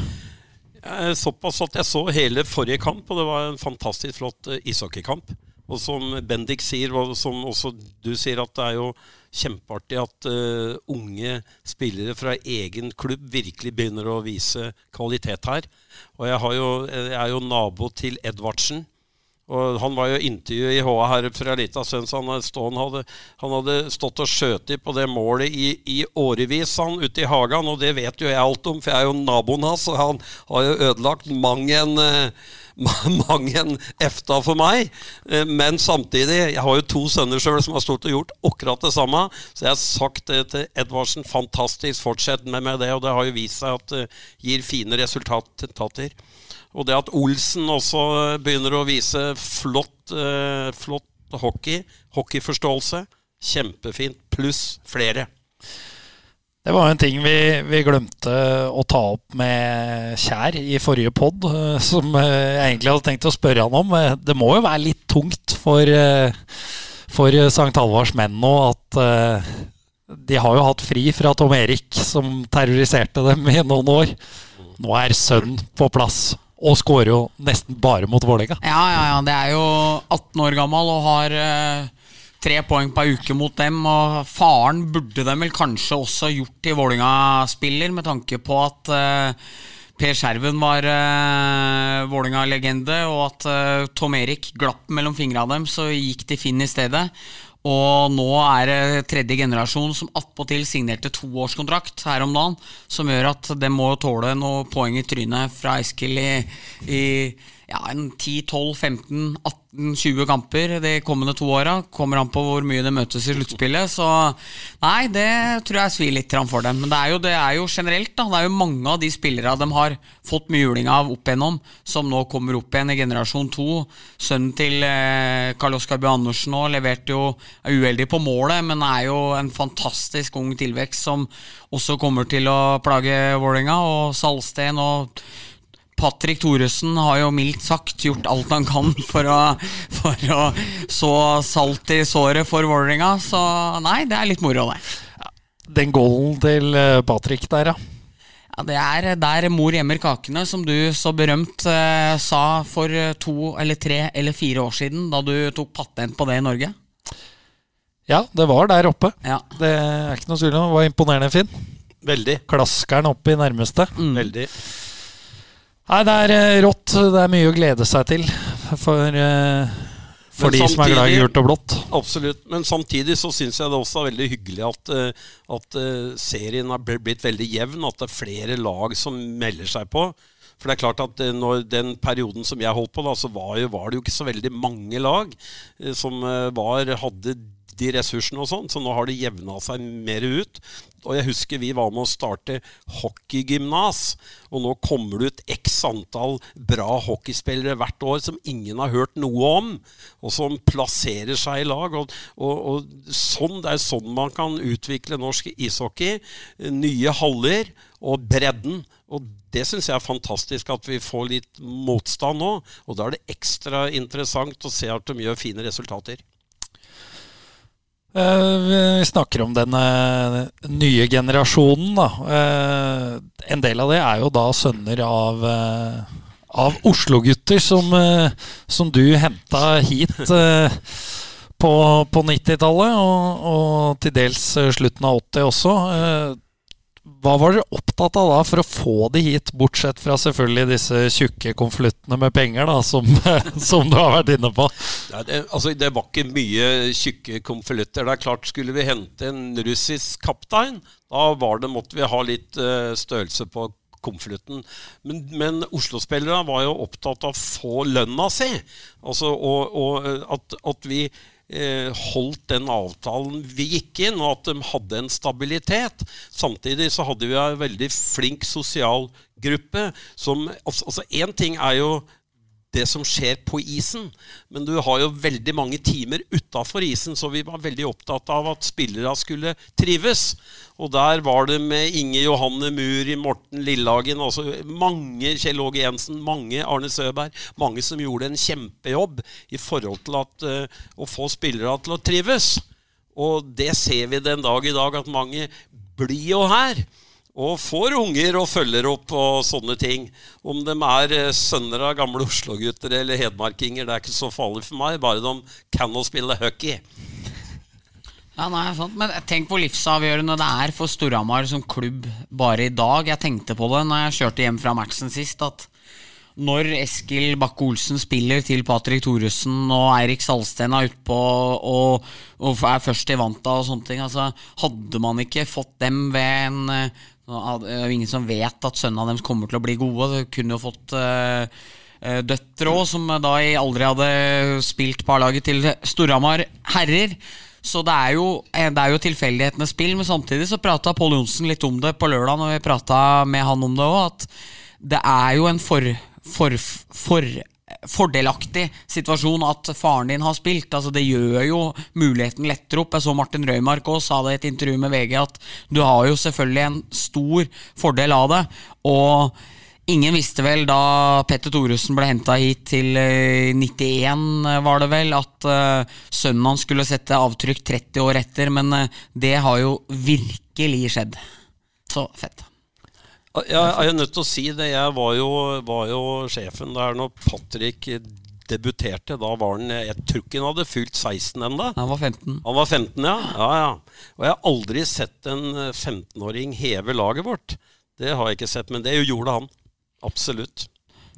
Såpass at jeg så hele forrige kamp, og det var en fantastisk flott eh, ishockeykamp. Og som Bendik sier, og som også du sier, at det er jo kjempeartig at uh, unge spillere fra egen klubb virkelig begynner å vise kvalitet her. Og jeg, jo, jeg er jo nabo til Edvardsen. Og Han var jo intervjuet i HA her for ei lita stund, så han, hadde han, hadde, stått og skjøt på det målet i, i årevis han, ute i hagen, og det vet jo jeg alt om, for jeg er jo naboen hans, og han har jo ødelagt mang en eh, Mang en efta for meg. Eh, Men samtidig, jeg har jo to sønner sjøl som har stått og gjort akkurat det samme. Så jeg har sagt det til Edvardsen. Fantastisk, fortsett med, med det. Og det har jo vist seg at det gir fine resultater. Og det at Olsen også begynner å vise flott, eh, flott hockey, hockeyforståelse, kjempefint. Pluss flere. Det var en ting vi, vi glemte å ta opp med Kjær i forrige pod, eh, som eh, jeg egentlig hadde tenkt å spørre han om. Eh, Det må jo være litt tungt for, for St. Halvards menn nå at de har jo hatt fri fra Tom Erik, som terroriserte dem i noen år. Nå er sønnen på plass, og skårer jo nesten bare mot Vålerenga. Ja, ja, ja. Det er jo 18 år gammel og har eh, tre poeng per uke mot dem. Og faren burde dem vel kanskje også gjort til Vålinga-spiller, med tanke på at eh, Per Skjerven var uh, Vålinga-legende, og at uh, Tom Erik glapp mellom fingra av dem, så gikk de Finn i stedet. Og nå er det tredje generasjon som attpåtil signerte toårskontrakt her om dagen, som gjør at de må tåle noen poeng i trynet fra Eskil i, i ja, en 10-12-15-18-20 kamper de kommende to åra. Kommer an på hvor mye det møtes i sluttspillet. Så nei, det tror jeg svir litt for dem. Men det er, jo, det er jo generelt, da. Det er jo mange av de spillere de har fått mye juling av opp igjennom, som nå kommer opp igjen i generasjon to. Sønnen til eh, Karl Oskar Bøe Andersen nå leverte jo er uheldig på målet, men er jo en fantastisk ung tilvekst som også kommer til å plage Vålerenga. Og Salsten og Patrick Thoresen har jo mildt sagt gjort alt han kan for å, for å så salt i såret for Vålerenga. Så nei, det er litt moro, det. Den goalen til eh, Patrick der, ja. Ja, Det er der mor gjemmer kakene, som du så berømt eh, sa for to eller tre eller fire år siden, da du tok patent på det i Norge. Ja, det var der oppe. Ja. Det er ikke noe tvil om. Det var imponerende, Finn. Veldig. Klaskeren opp i nærmeste. Veldig. Nei, det er eh, rått. Det er mye å glede seg til for, eh, for de de som er glad i samtidig- gult og blått. Absolutt. Men samtidig så syns jeg det også er veldig hyggelig at, eh, at serien har blitt veldig jevn. At det er flere lag som melder seg på. For det er klart at når den perioden som jeg holdt på, da, så var, jo, var det jo ikke så veldig mange lag som var, hadde de ressursene og sånn, så nå har det jevna seg mer ut. Og jeg husker vi var med å starte hockeygymnas, og nå kommer det ut x antall bra hockeyspillere hvert år som ingen har hørt noe om, og som plasserer seg i lag. Og, og, og sånn, Det er sånn man kan utvikle norsk ishockey. Nye haller og bredden. Og det syns jeg er fantastisk at vi får litt motstand nå. Og da er det ekstra interessant å se at de gjør fine resultater. Eh, Vi snakker om den nye generasjonen, da. Eh, En del av det er jo da sønner av eh, av Oslo-gutter som, som du henta hit på, på 90-tallet, og, og til dels slutten av 80 også. Hva var dere opptatt av da for å få de hit, bortsett fra selvfølgelig disse tjukke konvoluttene med penger, da, som, som du har vært inne på? Nei, det, altså, det var ikke mye tjukke konvolutter. Det er klart, skulle vi hente en russisk kaptein, da var det, måtte vi ha litt uh, størrelse på konvolutten. Men, men Oslo-spillere var jo opptatt av å få lønna si. Altså, og, og eh, at, at vi holdt den avtalen vi gikk inn, og at de hadde en stabilitet. Samtidig så hadde vi en veldig flink sosial gruppe som Altså én ting er jo det som skjer på isen. Men du har jo veldig mange timer utafor isen, så vi var veldig opptatt av at spillerne skulle trives. Og der var det med Inge Johanne Muri, Morten Lillehagen, altså mange Kjell Åge Jensen, mange Arne Søberg, mange som gjorde en kjempejobb i forhold til at, uh, å få spillere til å trives. Og det ser vi den dag i dag, at mange blir jo her. Og får unger og følger opp og sånne ting. Om de er eh, sønner av gamle Oslo-gutter eller hedmarkinger, det er ikke så farlig for meg, bare de kan å spille hockey. Ja, nei, sant. Men tenk hvor livsavgjørende det er for Storhamar som klubb bare i dag. Jeg tenkte på det når jeg kjørte hjem fra matchen sist, at når Eskil Bakke-Olsen spiller til Patrick Thoresen og Eirik Salsten er utpå og, og er først i vanta og sånne ting altså, Hadde man ikke fått dem ved en eh, det er jo ingen som vet at sønnene deres kommer til å bli gode. De kunne jo fått uh, døtre òg, som da aldri hadde spilt på A-laget til Storhamar herrer. Så det er, jo, det er jo tilfeldighetenes spill, men samtidig så prata Pål Johnsen litt om det på lørdag, når vi prata med han om det òg, at det er jo en for, for, for fordelaktig situasjon at faren din har spilt. Altså Det gjør jo muligheten lettere opp. Jeg så Martin Røymark også sa det i et intervju med VG at du har jo selvfølgelig en stor fordel av det. Og ingen visste vel da Petter Thoresen ble henta hit til 91, eh, var det vel, at uh, sønnen hans skulle sette avtrykk 30 år etter. Men det har jo virkelig skjedd. Så fett. Jeg er nødt til å si det. Jeg var jo, var jo sjefen der når Patrick debuterte. Da var han Jeg tror ikke han hadde fylt 16 ennå. Han var 15. Han var 15, ja. ja, ja. Og jeg har aldri sett en 15-åring heve laget vårt. Det har jeg ikke sett, men det gjorde han. Absolutt.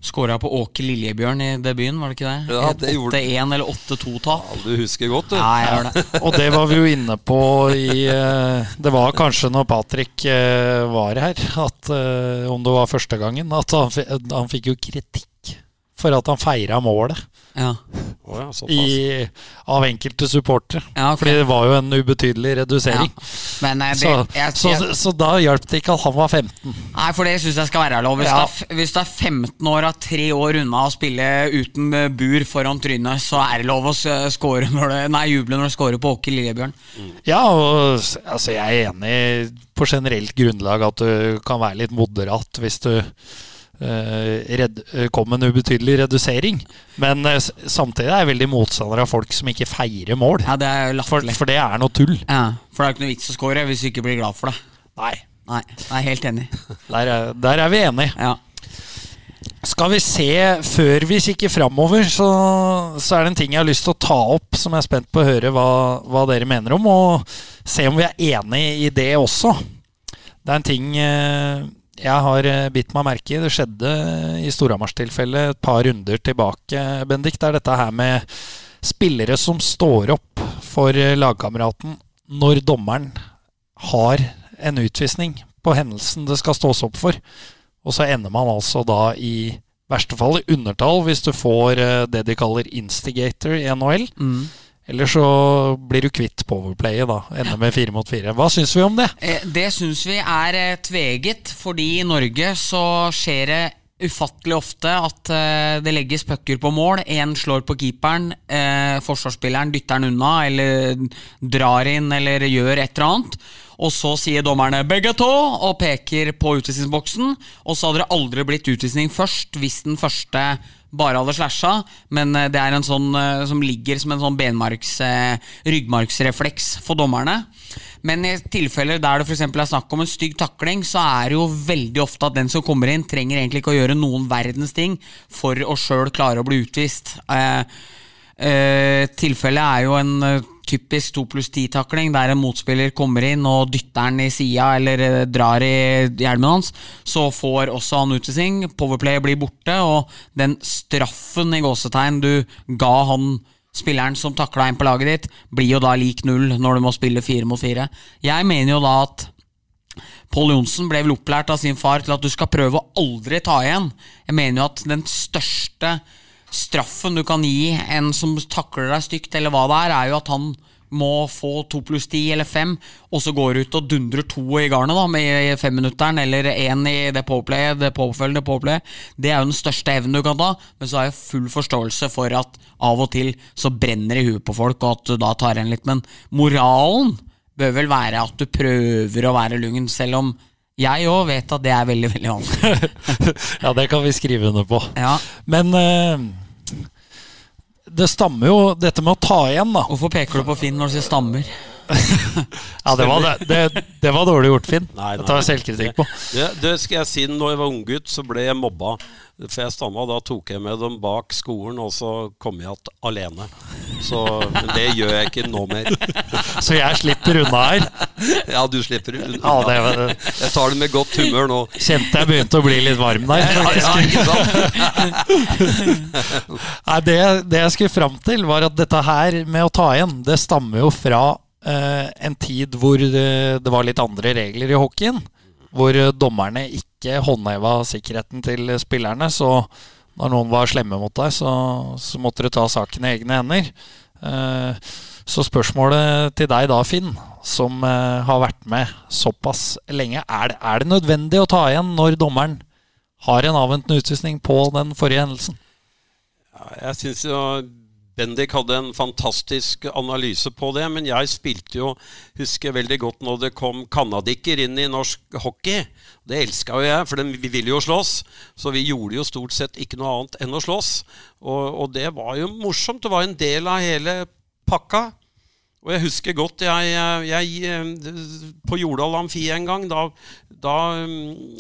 Skåra på Åke Liljebjørn i debuten, var det ikke det? Ja, det 8-1 eller 8-2-tap. Ja, du husker godt, du. Nei, jeg gjør det. Og det var vi jo inne på i eh, Det var kanskje når Patrick eh, var her, at eh, om det var første gangen, at han, han fikk jo kritikk for at han feira målet. Ja. Oh, ja, I, av enkelte supportere. Ja, okay. Fordi det var jo en ubetydelig redusering. Ja. Men, det, så, jeg, så, så, så, da hjalp det ikke at han var 15. Nei, for det syns jeg skal være lov. Hvis, det, er, hvis det er 15 år og tre år unna å spille uten eh, bur foran trynet, så er det lov å score når det, nei, juble når du scorer på Åke Lillebjørn. Mm. Ja, og altså, jeg er enig på generelt grunnlag at du kan være litt moderat hvis du Eh, redd, eh, kom en ubetydelig redusering. Men uh, samtidig er jeg veldig motstander av folk som ikke feirer mål. Ja, det er for, for, det er noe tull. Ja, For det er ikke noe vits å score hvis du ikke blir glad for det. Nei. Nei, Jeg er helt enig. Der er, der er vi enige. Ja. Skal vi se, før vi kikker framover, så, så, er det en ting jeg har lyst til å ta opp, som jeg er spent på å høre hva, hva dere mener om, og se om vi er enig i det også. Det er en ting jeg har eh, bitt meg merke i. Det skjedde i Storhamars-tilfellet et par runder tilbake, Bendik. Det er dette her med spillere som står opp for eh, lagkameraten når dommeren har en utvisning på hendelsen det skal stås opp for. Og så ender man altså da i verste fall i undertall hvis du får eh, det de kaller instigator i NHL. Mm. Eller så blir du kvitt powerplayet, da. Ender med fire mot fire. Hva syns vi om det? Eh, det syns vi er eh, tveget, fordi i Norge så skjer det ufattelig ofte at eh, det legges pucker på mål. Én slår på keeperen, forsvarsspilleren dytter den unna eller drar inn eller gjør et eller annet. Og så sier dommerne 'begge to' og peker på utvisningsboksen. Og så hadde det aldri blitt utvisning først hvis den første bare hadde slasha, men eh, det er en sånn eh, som ligger som en sånn benmarks, ryggmarksrefleks ryggmargsrefleks for dommerne. Men i tilfeller der det for er snakk om en stygg takling, så er det jo veldig ofte at den som kommer inn, trenger egentlig ikke å gjøre noen verdens ting for å sjøl klare å bli utvist. Eh, eh, tilfellet er jo en typisk to pluss ti-takling, der en motspiller kommer inn og dytter den i sida eller eh, drar i hjelmen hans, så får også han utvisning. Powerplay blir borte, og den straffen i gåsetegn du ga han spilleren som takla inn på laget ditt, blir jo da lik null når du må spille fire mot fire. Jeg mener jo da at Pål Johnsen ble vel opplært av sin far til at du skal prøve å aldri ta igjen. Jeg mener jo at den største straffen du kan gi en som takler deg stygt, eller hva det er, er jo at han må få to pluss ti eller fem, og så går ut og dundrer to i garnet da, med femminutteren, eller én i det påplayet, det påfølgende påplayet. Det er jo den største evnen du kan ta, men så har jeg full forståelse for at av og til så brenner det i huet på folk, og at du da tar igjen litt. Men moralen bør vel være at du prøver å være lugn, selv om jeg òg vet at det er veldig, veldig vanskelig. ja, det kan vi skrive under på. Ja. Men eh, det stammer jo dette med å ta igjen, da. Hvorfor peker du på Finn når du sier stammer? Ja, det var, det, det, det var dårlig gjort, Finn. Nei, Det tar jeg selvkritikk på. Det, det skal jeg si, når jeg var unggutt, så ble jeg mobba. For jeg stamma, da tok jeg med dem bak skolen, og så kom jeg igjen alene. Så det gjør jeg ikke nå mer. Så jeg slipper unna her. Ja, du slipper unna. Ja, det var, Jeg tar det med godt humør nå. kjente jeg begynte å bli litt varm der. Ja, ja, ikke sant? Nei, det, det jeg skulle fram til, var at dette her med å ta igjen, det stammer jo fra eh, en tid hvor det, det var litt andre regler i hockeyen. Hvor dommerne ikke håndheva sikkerheten til spillerne. Så når noen var slemme mot deg, så, så måtte du ta saken i egne hender. Eh, så spørsmålet til deg da, Finn, som eh, har vært med såpass lenge, er det, er det nødvendig å ta igjen når dommeren har en avventende utvisning på den forrige hendelsen? Ja, Jeg syns jo Bendik hadde en fantastisk analyse på det, men jeg spilte jo Husker veldig godt når det kom canadiker inn i norsk hockey. Det elska jo jeg, for de, vi ville jo slåss. Så vi gjorde jo stort sett ikke noe annet enn å slåss. Og, og det var jo morsomt. Det var en del av hele pakka. Og jeg husker godt jeg, jeg På Jordal Amfi en gang, da, da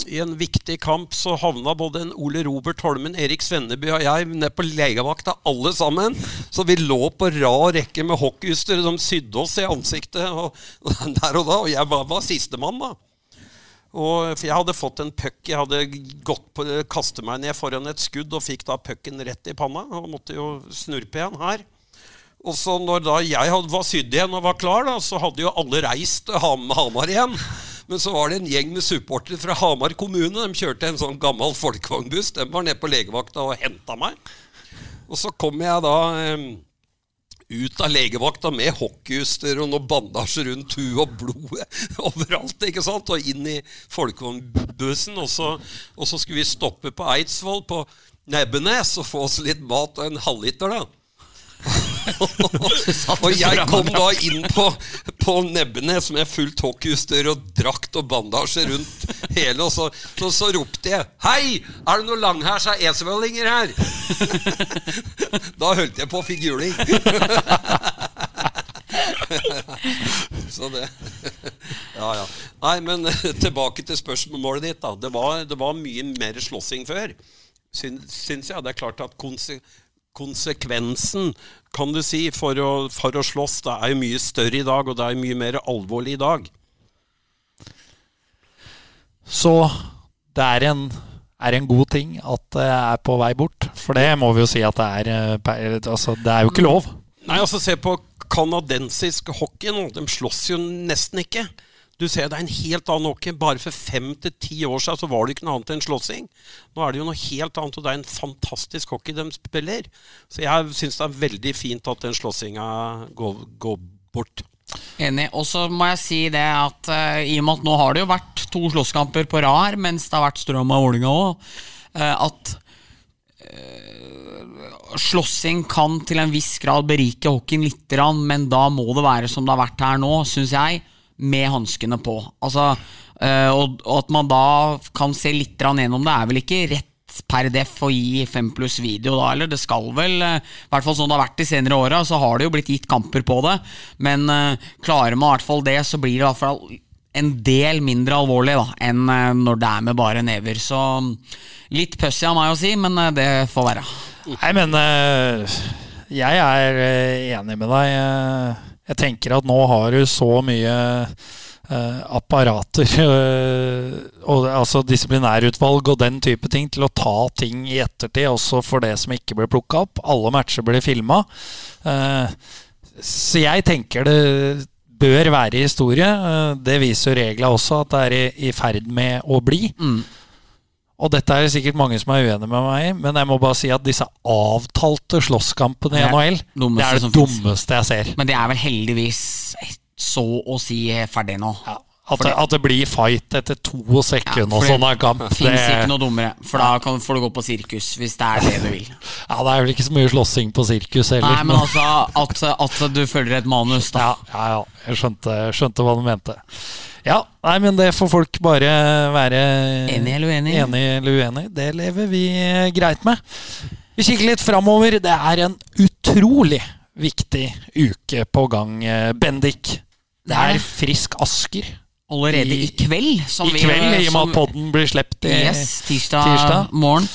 i en viktig kamp så havna både en Ole Robert Holmen, Erik Svenneby og jeg ned på legevakta, alle sammen. Så vi lå på rad rekke med hockeyutstyr. De sydde oss i ansiktet og der og da. Og jeg var, var sistemann, da. Og, for jeg hadde fått en puck. Jeg hadde gått på, kastet meg ned foran et skudd og fikk da pucken rett i panna. Og måtte jo snurpe igjen her. Og så når da jeg var sydd igjen og var klar, da, så hadde jo alle reist til Ham Hamar igjen. Men så var det en gjeng med supportere fra Hamar kommune. De kjørte en sånn gammel folkevognbuss. De var nede på legevakta og henta meg. Og så kom jeg da um, ut av legevakta med hockeyutstyr og noe bandasje rundt huet og blodet overalt. ikke sant? Og inn i folkevognbussen. Og, og så skulle vi stoppe på Eidsvoll, på Nebbenes, og få oss litt mat og en halvliter, da. og jeg kom da inn på, på Nebbenes med fullt hockeyutstyr og drakt og bandasje rundt hele, og så, så, så ropte jeg 'Hei, er det noe noen av esvellinger her?' da holdt jeg på å fikk juling. så det Ja, ja. Nei, men tilbake til spørsmålet ditt. da Det var, det var mye mer slåssing før, syn- syns jeg. Det er klart at konse konsekvensen kan du si, for å, for å slåss det er jo mye større i dag, og det er mye mer alvorlig i dag. Så det er en, er en god ting at det er på vei bort. For det må vi jo si at det er. eh, Altså, det er jo ikke lov. Nei, altså Se på kanadensisk hockey nå. De slåss jo nesten ikke. Du ser Det er en helt annen hockey. Bare for fem til ti år siden så var det ikke noe annet enn slåssing. Nå er det jo noe helt annet, og det er en fantastisk hockey de spiller. Så jeg syns det er veldig fint at den slåssinga går, går bort. Enig. Og så må jeg si det at uh, i og med at nå har det jo vært to slåsskamper på rad mens det har vært strøm av Vålinga òg, at uh, slåssing kan til en viss grad berike hockeyen litt, grann, men da må det være som det har vært her nå, syns jeg, med hanskene på. Altså, eh, og, og at man da kan se litt gjennom det, er vel ikke rett per def å gi fem pluss video da, eller det skal vel, eh, i hvert fall sånn det har vært de senere åra, så har det jo blitt gitt kamper på det, men uh, klarer man i hvert fall det, så blir det i hvert fall en del mindre alvorlig da, enn når det er med bare never. Så litt pussig av meg å si, men det får være. Nei, men jeg er enig med deg. Eh, Jeg tenker at nå har du så mye eh, apparater, eh, og, altså disiplinærutvalg og den type ting, til å ta ting i ettertid, også for det som ikke ble plukka opp. Alle matcher blir filma. så jeg tenker det bør være historie. Eh, det viser jo regla også, at det er i, i ferd med å bli. Og dette er det sikkert mange som er uenige med meg i, men jeg må bare si at disse avtalte slåsskampene i NHL, det er det dummeste jeg ser. Men det er vel heldigvis så å si ferdig nå. Ja, at, det, at det blir fight etter to sekunder og fordi sånn av kamp. Fins det- ikke noe dummere, for da kan, får du gå på sirkus, hvis det er det du vil. Ja, det er vel ikke så mye slåssing på sirkus heller. Nei, men altså at, at du følger et manus, da. Ja, ja, ja. Jeg skjønte, skjønte hva du mente. Ja, nei, men det får folk bare være Enig eller uenig? enig eller uenig. Det lever vi greit med. Vi kikker litt framover. Det er en utrolig viktig uke på gang, eh, Bendik. Det er. Frisk Asker Allerede I- i kveld. Som i vi- kveld, i og med at podden blir sluppet i Yes, tirsdag, tirsdag. morgen.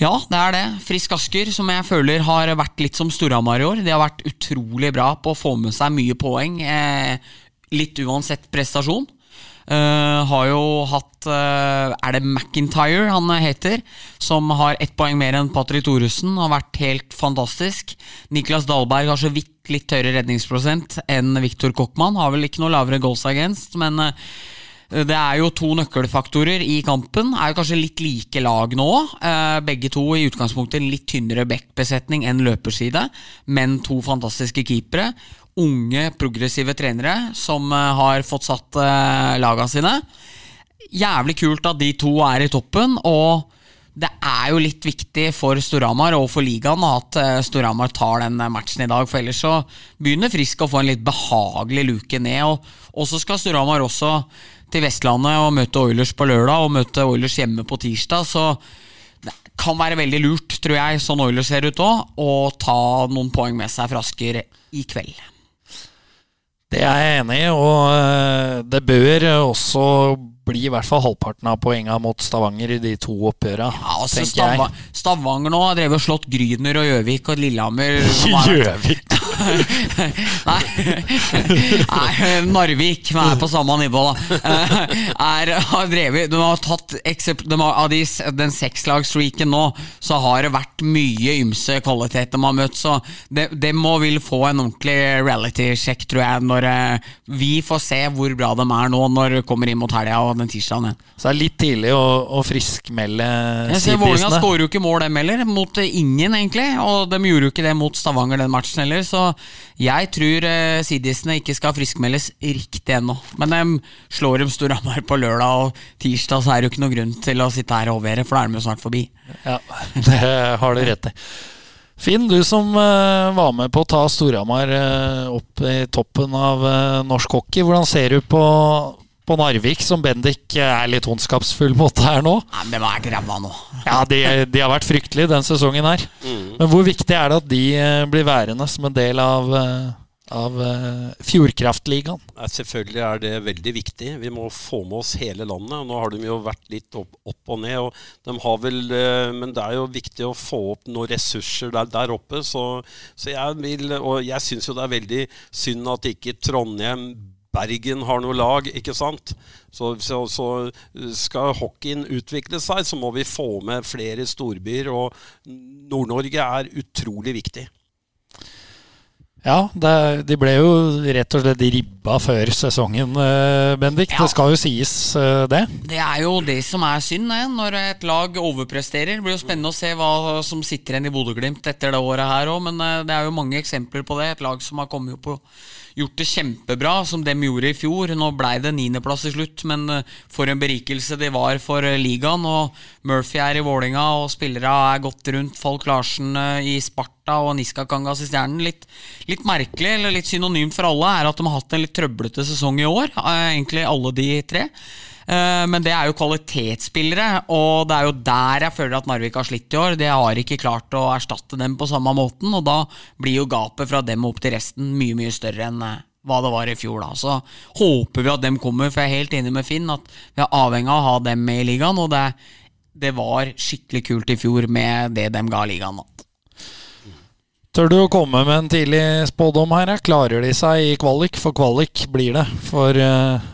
Ja, det er det. Frisk Asker, som jeg føler har vært litt som Storhamar i år. De har vært utrolig bra på å få med seg mye poeng, eh, litt uansett prestasjon. Eh, har jo hatt uh, Er det McIntyre han heter? Som har ett poeng mer enn Patrick Thoresen. Har vært helt fantastisk. Niklas Dahlberg har så vidt litt høyere redningsprosent enn Viktor Kochmann. Har vel ikke noe lavere goals against, men uh, det er jo to nøkkelfaktorer i kampen. Er jo kanskje litt like lag nå. Begge to i utgangspunktet litt tynnere backbesetning enn løperside, men to fantastiske keepere. Unge, progressive trenere som eh, har fått satt lagene laga sine. Jævlig kult at de to er i toppen, og det er jo litt viktig for Storhamar og for ligaen at eh, Storhamar tar den eh, matchen i dag, for ellers så begynner Frisk å få en litt behagelig luke ned. Og så skal Storhamar også til Vestlandet og møte Oilers på lørdag og møte Oilers hjemme på tirsdag, så det kan være veldig lurt, tror jeg, sånn Oilers ser ut òg, å ta noen poeng med seg fra Asker i kveld. Det er jeg enig i, og eh, det bør også bli i hvert fall halvparten av poengene mot Stavanger i de to oppgjørene. Ja, altså jeg. Stavanger nå har drevet og slått Gryner og Gjøvik og Lillehammer. Gjøvik! Nei, Nei Narvik er på samme nivå, da. Eh, Er, har drevet, de har tatt de har, Av de, den sekslagsstreaken nå, så har det vært mye ymse kvalitet de har møtt. Så det, de må vil få en ordentlig reality-sjekk, tror jeg, når eh, vi får se hvor bra de er nå når det kommer inn mot helga den tirsdagen. Så det er litt tidlig å, å friskmelde ser Vålerenga skårer jo ikke mål, dem heller. Mot eh, ingen, egentlig. Og de gjorde jo ikke det mot Stavanger den matchen heller. Så jeg tror eh, sidisene ikke skal friskmeldes riktig ennå. Men de slår dem Storhamar på lørdag, og tirsdag så er det jo ikke noe grunn til å sitte her og overvære, for da er de jo snart forbi. Ja, det har du rett i. Finn, du som uh, var med på å ta Storhamar uh, opp i toppen av uh, norsk hockey. Hvordan ser du på, på Narvik, som Bendik er litt ondskapsfull mot her nå? Nei, men de er ræva nå. Ja, de, de har vært fryktelige den sesongen her. Men hvor viktig er det at de eh, blir værende som en del av, eh, av eh, Fjordkraftligaen? Ja, selvfølgelig er det veldig viktig. Vi må få med oss hele landet. Nå har de jo vært litt opp, opp og ned. Og de har vel, men det er jo viktig å få opp noen ressurser der, der oppe. Så, så jeg vil, og jeg syns jo det er veldig synd at ikke Trondheim Bergen har noe lag, ikke sant? Så, så, så skal hockeyen utvikle seg, så må vi få med flere storbyer. Og Nord-Norge er utrolig viktig. Ja, det, de ble jo rett og slett ribba før sesongen, eh, Bendik. Ja. Det skal jo sies, eh, det. Det er jo det som er synd, det, når et lag overpresterer. Det blir jo spennende å se hva som sitter igjen i Bodø-Glimt etter det året her òg, men eh, det er jo mange eksempler på det. Et lag som har kommet opp og gjort det kjempebra, som dem gjorde i fjor. Nå ble det niendeplass til slutt, men eh, for en berikelse de var for eh, ligaen. Og Murphy er i Vålinga, og spillere er godt rundt. Falk Larsen eh, i Sparta og Niska Kangas i Stjernen. Litt, litt merkelig, eller litt synonymt for alle, er at de har hatt en litt trøblete sesong i år. Egentlig alle de tre. Eh, Men det er jo kvalitetsspillere, og det er jo der jeg føler at Narvik har slitt i år. De har ikke klart å erstatte dem på samme måten, og da blir jo gapet fra dem opp til resten mye, mye større enn eh, hva det var i fjor. da Så håper vi at dem kommer, for jeg er helt enig med Finn at vi er avhengig av å ha dem med i ligaen, og det, det var skikkelig kult i fjor med det dem ga ligaen. da Tør du å komme med en tidlig spådom her? Klarer de seg i kvalik? For kvalik blir det for, eh,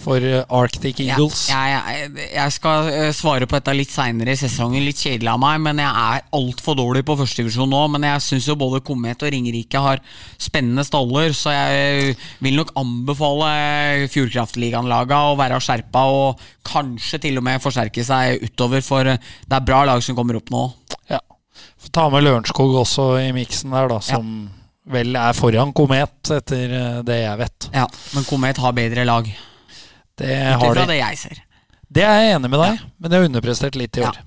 for eh, Arctic Eagles. Jeg, ja, jeg skal eh, svare på dette litt seinere i sesongen, litt kjedelig av meg, men jeg er altfor dårlig på førstedivisjon nå. Men jeg syns jo både Komet og Ringerike har spennende staller, så jeg vil nok anbefale Fjordkraftligaen-laga å være skjerpa og kanskje til og med forsterke seg utover, for det er bra lag som kommer opp nå. Ja. Får ta med Lørenskog også i miksen der, da, som vel er foran Komet, etter eh, det jeg vet. Ja, Men Komet har bedre lag, Det ut ifra det jeg ser. Det er jeg enig med deg, men det er underprestert litt i år.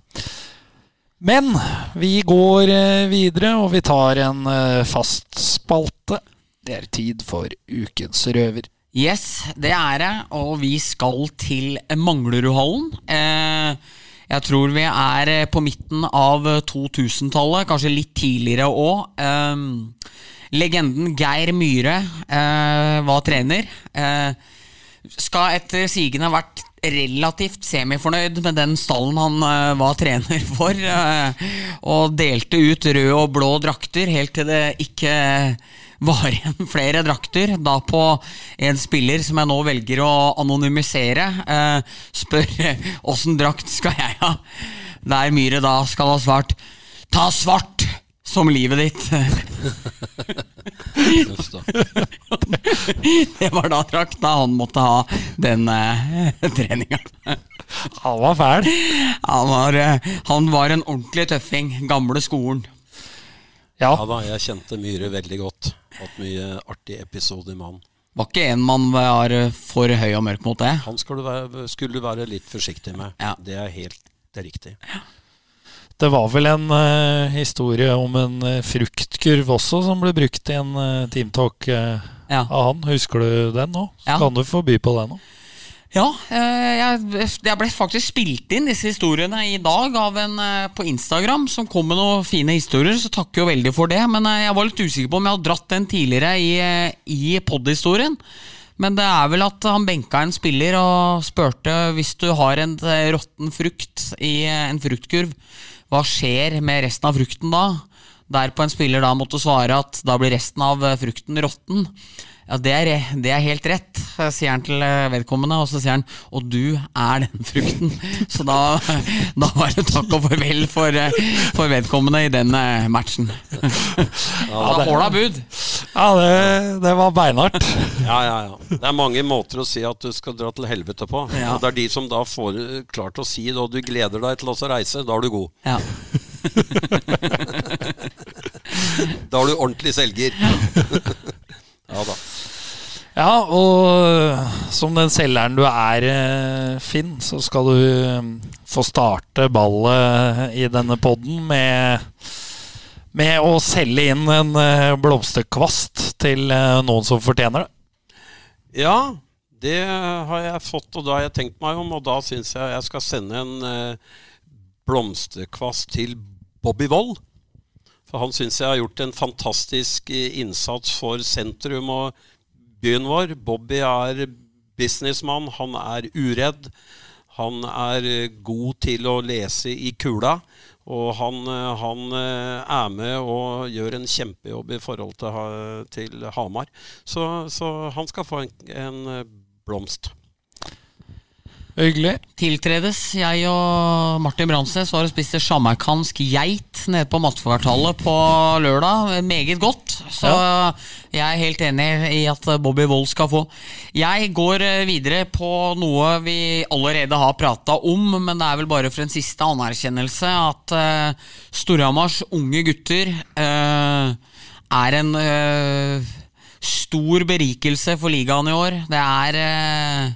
Men vi går eh, videre, og vi tar en eh, fast spalte. Det er tid for ukens røver. Yes, det er det, og vi skal til Manglerudhallen. Eh, jeg tror vi er på midten av 2000-tallet, kanskje litt tidligere òg. Legenden Geir Myhre var trener. Skal etter sigende ha vært relativt semifornøyd med den stallen han uh, var trener for, uh, og delte ut røde og blå drakter helt til det ikke var igjen flere drakter. Da på en spiller som jeg nå velger å anonymisere, Uh, spør åssen drakt skal jeg ha? Der Myhre da skal ha svart ta svart som livet ditt. Det var da drakta han måtte ha den eh, treninga. Han var fæl. Han var, eh, han var en ordentlig tøffing. Gamle skolen. Ja, Ja da, jeg kjente Myhre veldig godt. Hatt mye artige episoder med han. Var ikke en man var eh, for høy og mørk mot det. Han skulle du være, skulle du være litt forsiktig med. Ja. Det er helt det er riktig. Det var vel en uh, historie om en uh, fruktkurv også, som ble brukt i en uh, teamtalk uh, Ja. av han. Husker du den nå? Ja. kan du få by på den nå. Ja, jeg, jeg ble faktisk spilt inn disse historiene i dag av en på Instagram som kom med noen fine historier, så takker jo veldig for det. Men jeg var litt usikker på om jeg hadde dratt den tidligere i, i pod-historien. Men det er vel at han benka en spiller og spurte hvis du har en råtten frukt i en fruktkurv, hva skjer med resten av frukten da? Derpå en spiller da måtte svare at da blir resten av eh, frukten råtten. Ja, det er, det er helt rett, sier han til eh, vedkommende, og så sier han og du er den frukten. Så da, da var det takk og farvel for, eh, for vedkommende i den eh, matchen. Ja, det- Håla bud. Ja, det, det var beinhardt. Ja, ja, ja. Det er mange måter å si at du skal dra til helvete på. Ja. Og det er de som da får klart å si det, og du gleder deg til å reise, da er du god. Ja. Da er du ordentlig selger. ja da. Ja, og som den selgeren du er, eh, Finn, så skal du eh, få starte ballet i denne podden med, med å selge inn en eh, blomsterkvast til noen som fortjener det. Ja, det har jeg fått, og da har jeg tenkt meg om, og da syns jeg jeg skal sende en blomsterkvast til Bobby Wold. For han syns jeg har gjort en fantastisk innsats for sentrum og byen vår. Bobby er businessmann, han er uredd. Han er eh, god til å lese i kula. Og han, eh, han eh, er med og gjør en kjempejobb i forhold til, til Hamar. Så, så han skal få en, en blomst. Hyggelig. Tiltredes. Jeg og Martin Bransnes var og spiste sjamaikansk geit nede på Mattkvartalet på lørdag. Meget godt. Så jeg er helt enig i at Bobby Wold skal få. Jeg går eh, videre på noe vi allerede har prata om, men det er vel bare for en siste anerkjennelse at uh, Storhamars unge gutter uh, er en uh, stor berikelse for ligaen i år. Det er eh,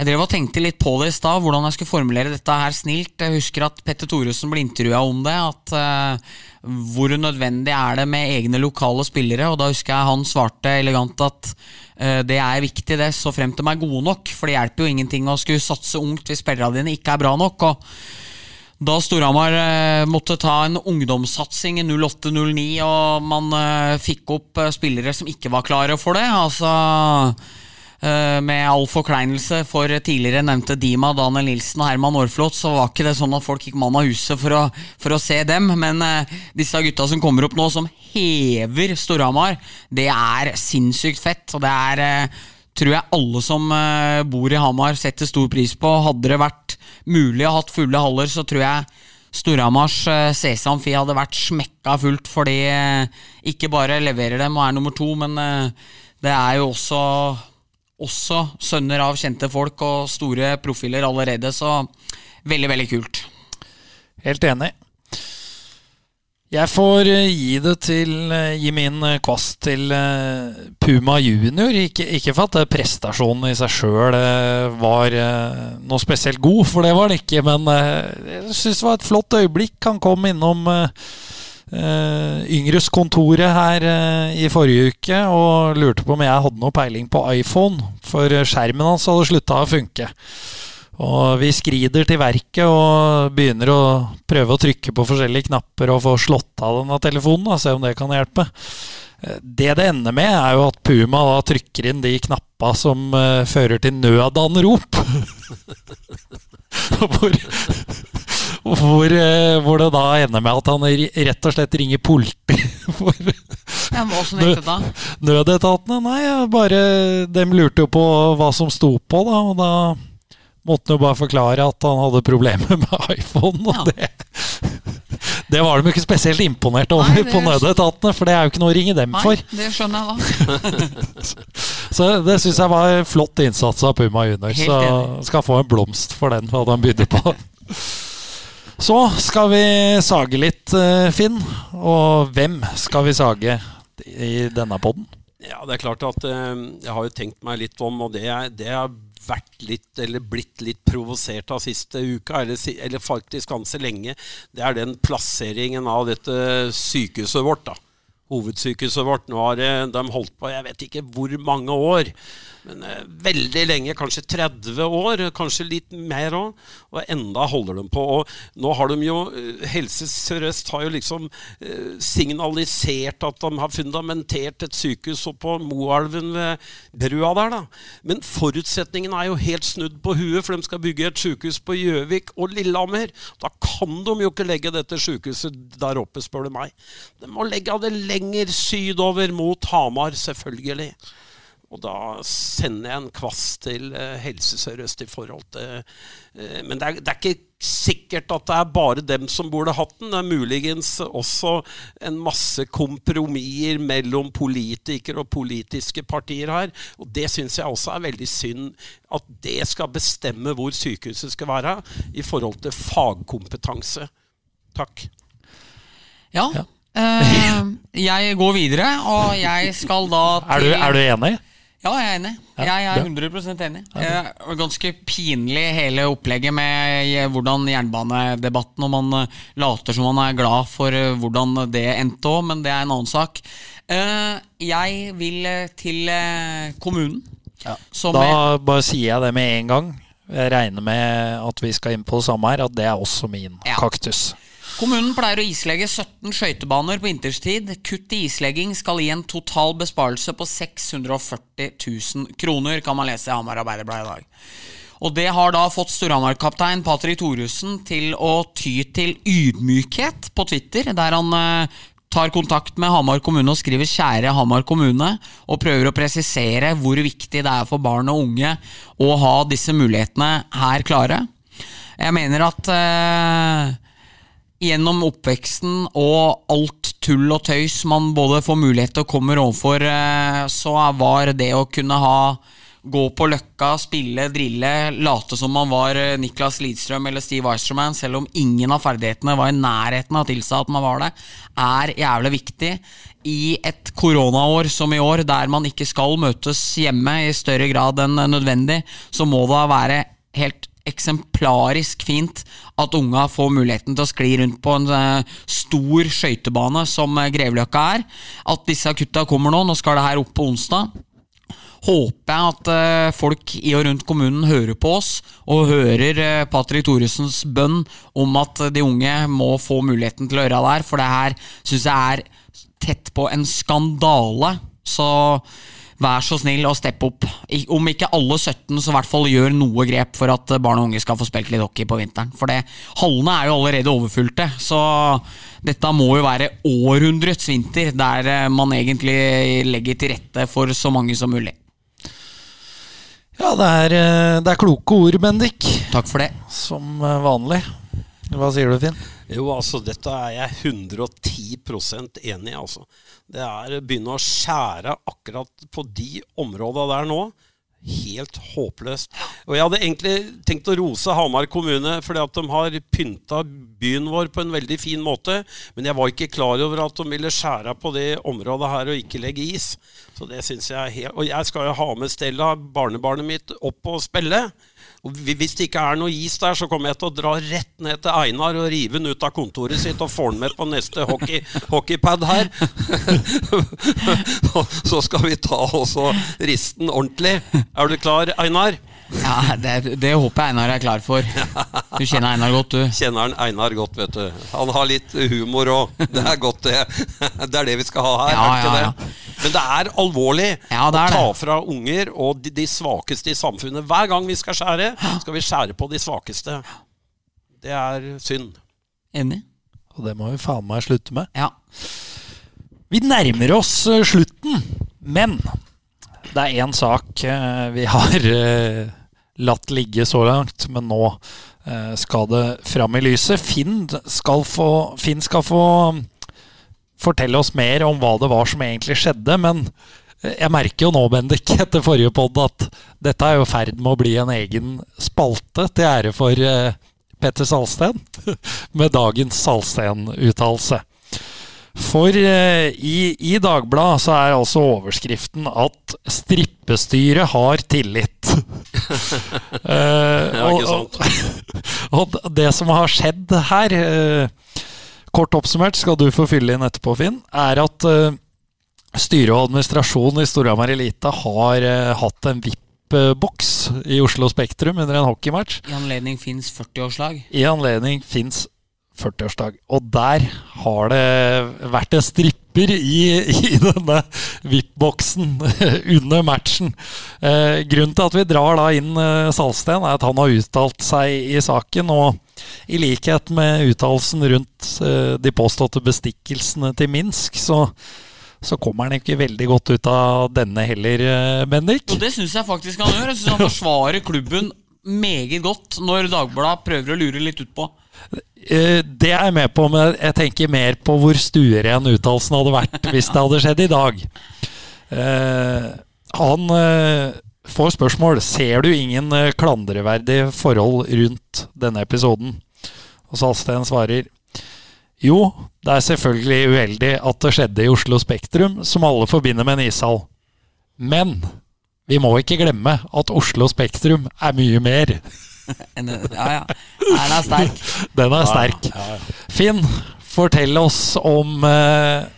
jeg drev og tenkte litt på det i stad, hvordan jeg skulle formulere dette her snilt. Jeg husker at Petter Thoresen ble intervjua om det. At uh, Hvor nødvendig er det med egne lokale spillere? Og da husker jeg han svarte elegant at uh, det er viktig, det, så frem til meg er gode nok. For det hjelper jo ingenting å skulle satse ungt hvis spillerne dine ikke er bra nok. Og da Storhamar eh, måtte ta en ungdomssatsing i 08-09, og man eh, fikk opp eh, spillere som ikke var klare for det, altså med all forkleinelse for tidligere nevnte Dima, Daniel Nilsen og Herman Aarflot, så var ikke det sånn at folk gikk mann av huset for å, for å se dem. Men eh, disse gutta som kommer opp nå, som hever Storhamar, det er sinnssykt fett. Og det er eh, tror jeg alle som eh, bor i Hamar setter stor pris på. Hadde det vært mulig å ha hatt fulle haller, så tror jeg Storhamars eh, Sesamfi hadde vært smekka fullt, fordi eh, ikke bare leverer dem og er nummer to, men eh, det er jo også, også sønner av kjente folk og store profiler allerede, så veldig, veldig kult. Helt enig. Jeg får eh, gi det til eh, Gi min kvass kvast til eh, Puma junior. Ikke, ikke for at eh, prestasjonen i seg sjøl var eh, noe spesielt god, for det var det ikke. Men eh, jeg syns det var et flott øyeblikk. Han kom innom eh, Yngreskontoret her uh, i forrige uke og lurte på om jeg hadde noe peiling på iPhone, for skjermen hans hadde slutta å funke. Og vi skrider til verket og begynner å prøve å trykke på forskjellige knapper og få slått av denne telefonen, da, se om det kan hjelpe. Eh, Det det ender med, er jo at Puma da trykker inn de knappa som uh, fører til nødanrop. hvor, hvor, uh, hvor det da ender med at han rett og slett ringer politi. For Ja, men Åssen gikk det da? nødetatene, nei, bare De lurte jo på hva som sto på, da. Og da måtte han jo bare forklare at han hadde problemer med iPhone. Og Ja. det, det var de jo ikke spesielt imponert over Nei, på er- nødetatene, for det er jo ikke noe å ringe dem Nei, for. det skjønner jeg da. Så det syns jeg var flott innsats av Puma Junior. Så skal få en blomst for den, hva han bydde på. Så skal vi sage litt, eh, Finn. Og hvem skal vi sage i denne podden? Ja, det er klart at eh, jeg har jo tenkt meg litt om, og det er, det har vært litt, eller blitt litt provosert av siste uka, eller, eller faktisk ganske lenge. Det er den plasseringen av dette sykehuset vårt, da. Hovedsykehuset vårt. Nå har eh, de holdt på jeg vet ikke hvor mange år. Men eh, veldig lenge, kanskje 30 år, kanskje litt mer òg. Og enda holder de på. Og nå har de jo eh, Helse Sør-Øst har jo liksom eh, signalisert at de har fundamentert et sykehus oppå på Moelven ved brua der, da. Men forutsetningen er jo helt snudd på huet, for de skal bygge et sykehus på Gjøvik og Lillehammer. Da kan de jo ikke legge dette sykehuset der oppe, spør du meg. De må legge det lenger sydover mot Hamar, selvfølgelig. Og da sender jeg en kvass til eh, Helse Sør-Øst i forhold til eh, Men det er, det er ikke sikkert at det er bare dem som burde hatt den. Det er muligens også en masse kompromisser mellom politikere og politiske partier her. Og det syns jeg også er veldig synd. At det skal bestemme hvor sykehuset skal være i forhold til fagkompetanse. Takk. Ja. eh, jeg går videre, og jeg skal da Er du, er du enig? Ja, jeg er enig. Jeg er 100 enig. Er ganske pinlig hele opplegget med eh, hvordan jernbanedebatten, og man eh, later som man er glad for eh, hvordan det endte òg, men det er en annen sak. Jeg vil til kommunen. Som Da bare sier jeg det med en gang. Jeg regner med at vi skal inn på det samme her, at det er også min Ja. kaktus. Kommunen pleier å islegge 17 skøytebaner på vinterstid. Kutt i islegging skal gi en total besparelse på 640 000 kroner, kan man lese i Hamar Arbeiderblad i dag. Og det har da fått Storhamar-kaptein Patrick Thoresen til å ty til ydmykhet på Twitter, der han eh, tar kontakt med Hamar kommune og skriver 'Kjære Hamar kommune', og prøver å presisere hvor viktig det er for barn og unge å ha disse mulighetene her klare. Jeg mener at eh, gjennom oppveksten og alt tull og tøys man både får mulighet til å komme overfor, eh, så var det å kunne ha Gå på Løkka, spille, drille, late som man var eh, Niklas Lidstrøm eller Steve Weisterman, selv om ingen av ferdighetene var i nærheten av å tilsi at man var det, er jævlig viktig. I et koronaår som i år, der man ikke skal møtes hjemme i større grad enn nødvendig, så må det være helt eksemplarisk fint at unga får muligheten til å skli rundt på en eh, stor skøytebane som eh, Greveløkka er. At disse kutta kommer nå. Nå skal det her opp på onsdag. Håper jeg at eh, folk i og rundt kommunen hører på oss og hører uh, Patrick Thoresens bønn om at de unge må få muligheten til å gjøre det her, for det her syns jeg er tett på en skandale. Så vær så snill å steppe opp. Om ikke alle 17, så i hvert fall gjør noe grep for at barn og unge skal få spilt litt hockey på vinteren. For det, hallene er jo allerede overfylte, så dette må jo være århundrets vinter, der eh, man egentlig legger til rette for så mange som mulig. Ja, det er, eh, det er kloke ord, Bendik. Takk for det. Som eh, vanlig. Hva sier du, Finn? Jo, altså, dette er jeg 110% enig i, altså. Det er å begynne å skjære akkurat på de områda der nå. Helt håpløst. Og jeg hadde egentlig tenkt å rose Hamar kommune fordi at de har pynta byen vår på en veldig fin måte. Men jeg var ikke klar over at de ville skjære på det området her og ikke legge is. Så det synes jeg er helt Og jeg skal jo ha med Stella, barnebarnet mitt, opp og spille. Og Hvis det ikke er noe is der, så kommer jeg til å dra rett ned til Einar og rive den ut av kontoret sitt og få den med på neste hockey, hockeypad her. så skal vi ta også risten ordentlig. Er du klar, Einar? Ja, det, det håper jeg Einar er klar for. Du kjenner Einar godt, du. Kjenner han Einar godt, vet du. Han har litt humor òg. Det er godt, det. Det er det vi skal ha her, Ja, ja, det? Men det er alvorlig Ja, det er å ta det. fra unger og de, de svakeste i samfunnet. Hver gang vi skal skjære, skal vi skjære på de svakeste. Det er synd. Enig? Og det må vi faen meg slutte med. Ja. Vi nærmer oss eh, slutten, men det er én sak eh, vi har eh, latt ligge så langt, men nå eh, skal det fram i lyset. Finn skal få, Finn skal få mm, fortelle oss mer om hva det var som egentlig skjedde, men eh, jeg merker jo nå, Bendik, etter forrige pod, at dette er jo i ferd med å bli en egen spalte til ære for eh, Petter Salsten, med dagens Salsten-uttalelse. For i, i Dagbladet så er altså overskriften at strippestyret har tillit. Eh, ikke og, og, og det som har skjedd her, uh, kort oppsummert, skal du få fylle inn etterpå, Finn, er at uh, styre og administrasjon i Storhamar Elite har eh, hatt en VIP-boks i Oslo Spektrum under en hockeymatch. I anledning Finns 40-årslag. I anledning Finns 40-årsdag. Og der har det vært en stripper i, i denne VIP-boksen under matchen. Eh, grunnen til at vi drar da inn eh, Salsten, er at han har uttalt seg i saken. Og i likhet med uttalelsen rundt eh, de påståtte bestikkelsene til Minsk, så, så kommer han ikke veldig godt ut av denne heller, eh, Bendik. Og det syns jeg faktisk han gjør. Jeg syns han forsvarer klubben meget godt når Dagbladet prøver å lure litt ut på. Eh, Det er jeg med på, men jeg tenker mer på hvor stueren uttalelsen hadde vært hvis det hadde skjedd i dag. Eh, han eh, får spørsmål Ser du ingen eh, klandreverdige forhold rundt denne episoden. Og Salsten svarer jo, det er selvfølgelig uheldig at det skjedde i Oslo Spektrum, som alle forbinder med en ishall. Men vi må ikke glemme at Oslo Spektrum er mye mer. Ja, ja. Den er sterk. Den er sterk. Finn, fortell oss om eh,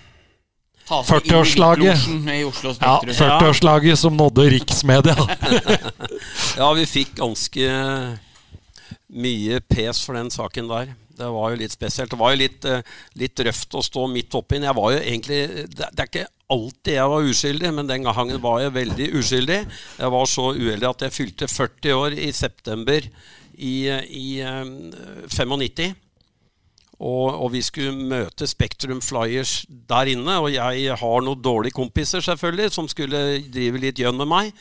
Ta seg inn i 40-årslaget. VIP-losjen i Oslo ja, 40-årslaget som nådde riksmedia. Ja, vi fikk ganske mye pes for den saken der. Det var jo litt spesielt. Det var jo litt, eh, litt røft å stå midt oppi den. Jeg var jo egentlig Det det er ikke alltid jeg var uskyldig, men den gangen var jeg veldig uskyldig. Jeg var så uheldig at jeg fylte 40 år i september i, i eh, 95. Og, og vi skulle møte Spektrum Flyers der inne. Og jeg har noen dårlige kompiser selvfølgelig som skulle drive litt gjønn med meg.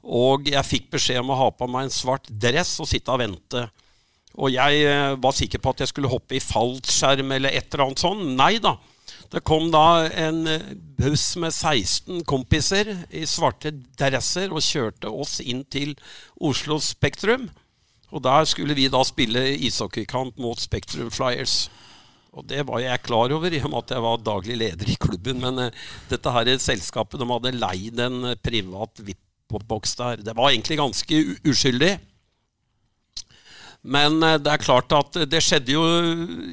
Og jeg fikk beskjed om å ha på meg en svart dress og sitte og vente. Og jeg eh, var sikker på at jeg skulle hoppe i fallskjerm eller et eller annet sånt. Nei da. Det kom da en eh, buss med 16 kompiser i svarte dresser og kjørte oss inn til Oslo Spektrum. Og der skulle vi da spille ishockeykamp mot Spektrum Flyers. Og det var jeg klar over, i og med at jeg var daglig leder i klubben. Men uh, dette her selskapet de hadde leid en eh, privat VIP-boks der. Det var egentlig ganske uskyldig. Men uh, det er klart at det skjedde jo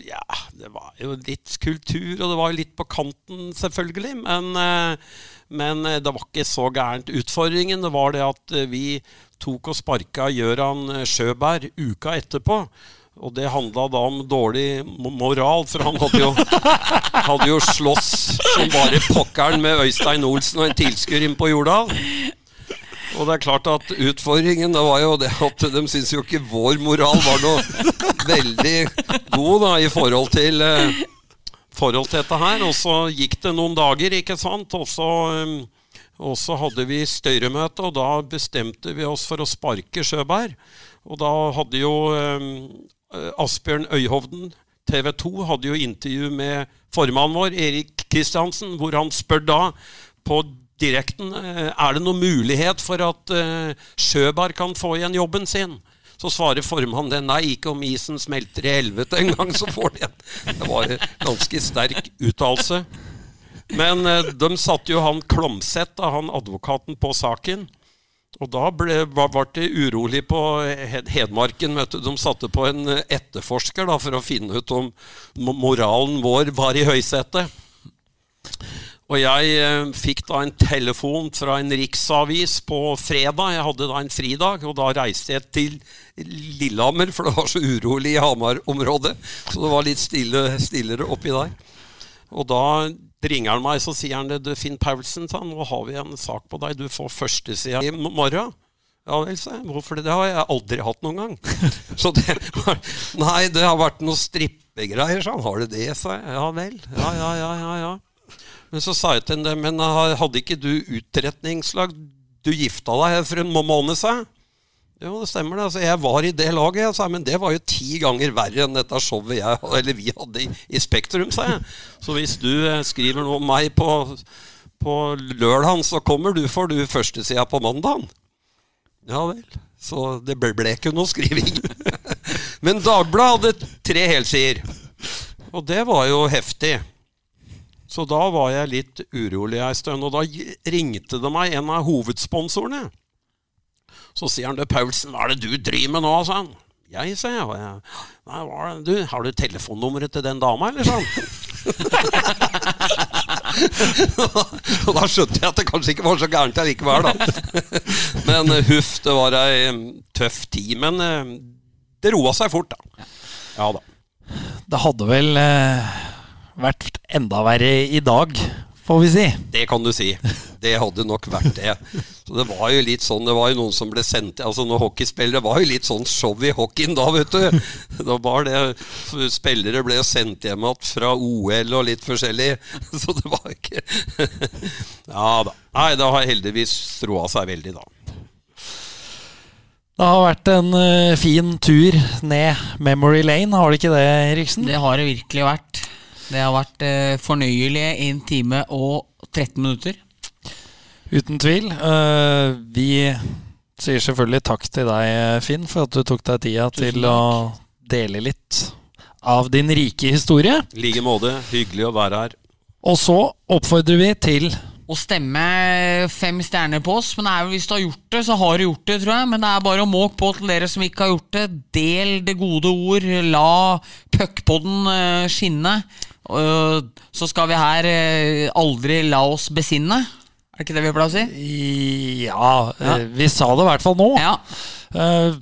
Ja, det var jo litt kultur, og det var jo litt på kanten, selvfølgelig. Men, uh, men det var ikke så gærent. Utfordringen var det at vi tok og sparka Gøran eh, Sjøberg uka etterpå. Og det handla da om dårlig moral, for han hadde jo, hadde jo slåss som bare pokkeren med Øystein Olsen og en tilskuer inn på Jordal. Og det er klart at utfordringen det var jo det at de syns jo ikke vår moral var noe veldig god da i forhold til eh, forhold til dette her. Og så gikk det noen dager, ikke sant. Og så, um, Og så hadde vi styremøte, og da bestemte vi oss for å sparke Sjøberg. Og da hadde jo eh, Asbjørn Øyhovden, TV 2, hadde jo intervju med formannen vår, Erik Kristiansen, hvor han spør da på direkten eh, er det noen mulighet for at eh, Sjøberg kan få igjen jobben sin. Så svarer formannen det nei, ikke om isen smelter i helvete en gang, så får de en. Det var en ganske sterk uttalelse. Men eh, de satte jo han Klomsæt, han advokaten, på saken. Og da ble, var, det urolig på Hedmarken. De satte på en eh, etterforsker da, for å finne ut om moralen vår var i høysetet. Og jeg eh, fikk da en telefon fra en riksavis på fredag. Jeg hadde da en fridag, og da reiste jeg til Lillehammer, for det var så urolig i Hamar-området. Så det var litt stille, stillere oppi der. Og da ringer han meg, så sier han det, du Finn Paulsen, sa han, nå har vi en sak på deg. Du får førstesida i morgen. Ja vel, sa jeg. Hvorfor det? Det har jeg aldri hatt noen gang. Så det var, Nei, det har vært noen strippegreier, sa han. Har du det, sa jeg. Ja vel. Ja, ja, ja, ja. ja. Men så sa jeg til henne, men hadde ikke du utretningslag? Du gifta deg for en måned, sa siden? Jo, det stemmer det. Altså, jeg var i det laget, jeg, sa men det var jo ti ganger verre enn dette showet jeg, eller vi hadde i, i Spektrum, sa jeg. Så hvis du eh, skriver noe om meg på, på lørdagen, så kommer du, for du førstesida på mandag. Ja vel. Så det ble, ble ikke noe skriving. men Dagbladet hadde tre helsider. Og det var jo heftig. Så da var jeg litt urolig ei stund, og da ringte det meg en av hovedsponsorene. Så sier han, til Paulsen, hva er det du driver med nå, sa han. Jeg, sa jeg. Jeg Nei, hva er det? Du, har du telefonnummeret til den dama, eller sånn? og da skjønte jeg at det kanskje ikke var så gærent likevel, da. Men eh, huff, det var ei tøff tid. Men det roa seg fort, da. Ja da. Det hadde vel eh, vært enda verre i dag, får vi si. Det kan du si. Det hadde nok vært det. Så det var jo litt sånn, det var jo noen som ble sendt Altså noen hockeyspillere var jo litt sånn show i hockeyen da, vet du. Da var det Spillere ble sendt hjem igjen fra OL og litt forskjellig. Så det var ikke Ja da. Nei, det har heldigvis roa seg veldig, da. Det har vært en eh, fin tur ned Memory Lane, har det ikke det, Riksen? Det har det virkelig vært. Det har vært eh, fornøyelige 1 time og 13 minutter. Uten tvil. Uh, vi sier selvfølgelig takk til deg, Finn, for at du tok deg tida Tusen til å dele litt av din rike historie. I like måte. Hyggelig å være her. Og så oppfordrer vi til Å stemme fem stjerner på oss, men det er jo, hvis du har gjort det, så har du gjort det, tror jeg. Men det er bare å måke på til dere som ikke har gjort det. Del det gode ord. La puckpodden eh, skinne. Og så skal vi her eh, aldri la oss besinne. Er det ikke det vi pleier å si? Ja, ja. vi sa det i hvert fall nå. Ja. Uh,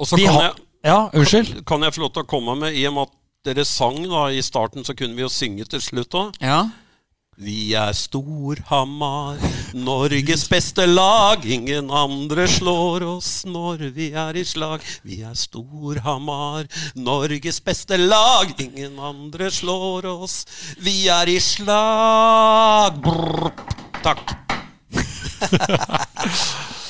Og så kan har jeg Ja, unnskyld. Kan jeg få lov til å komme med, i og med at dere sang da i starten, så kunne vi jo synge til slutt òg. ja. Vi er Storhamar, Norges beste lag. Ingen andre slår oss når vi er i slag. Vi er Storhamar, Norges beste lag. Ingen andre slår oss. Vi er i slag. Brr. Takk.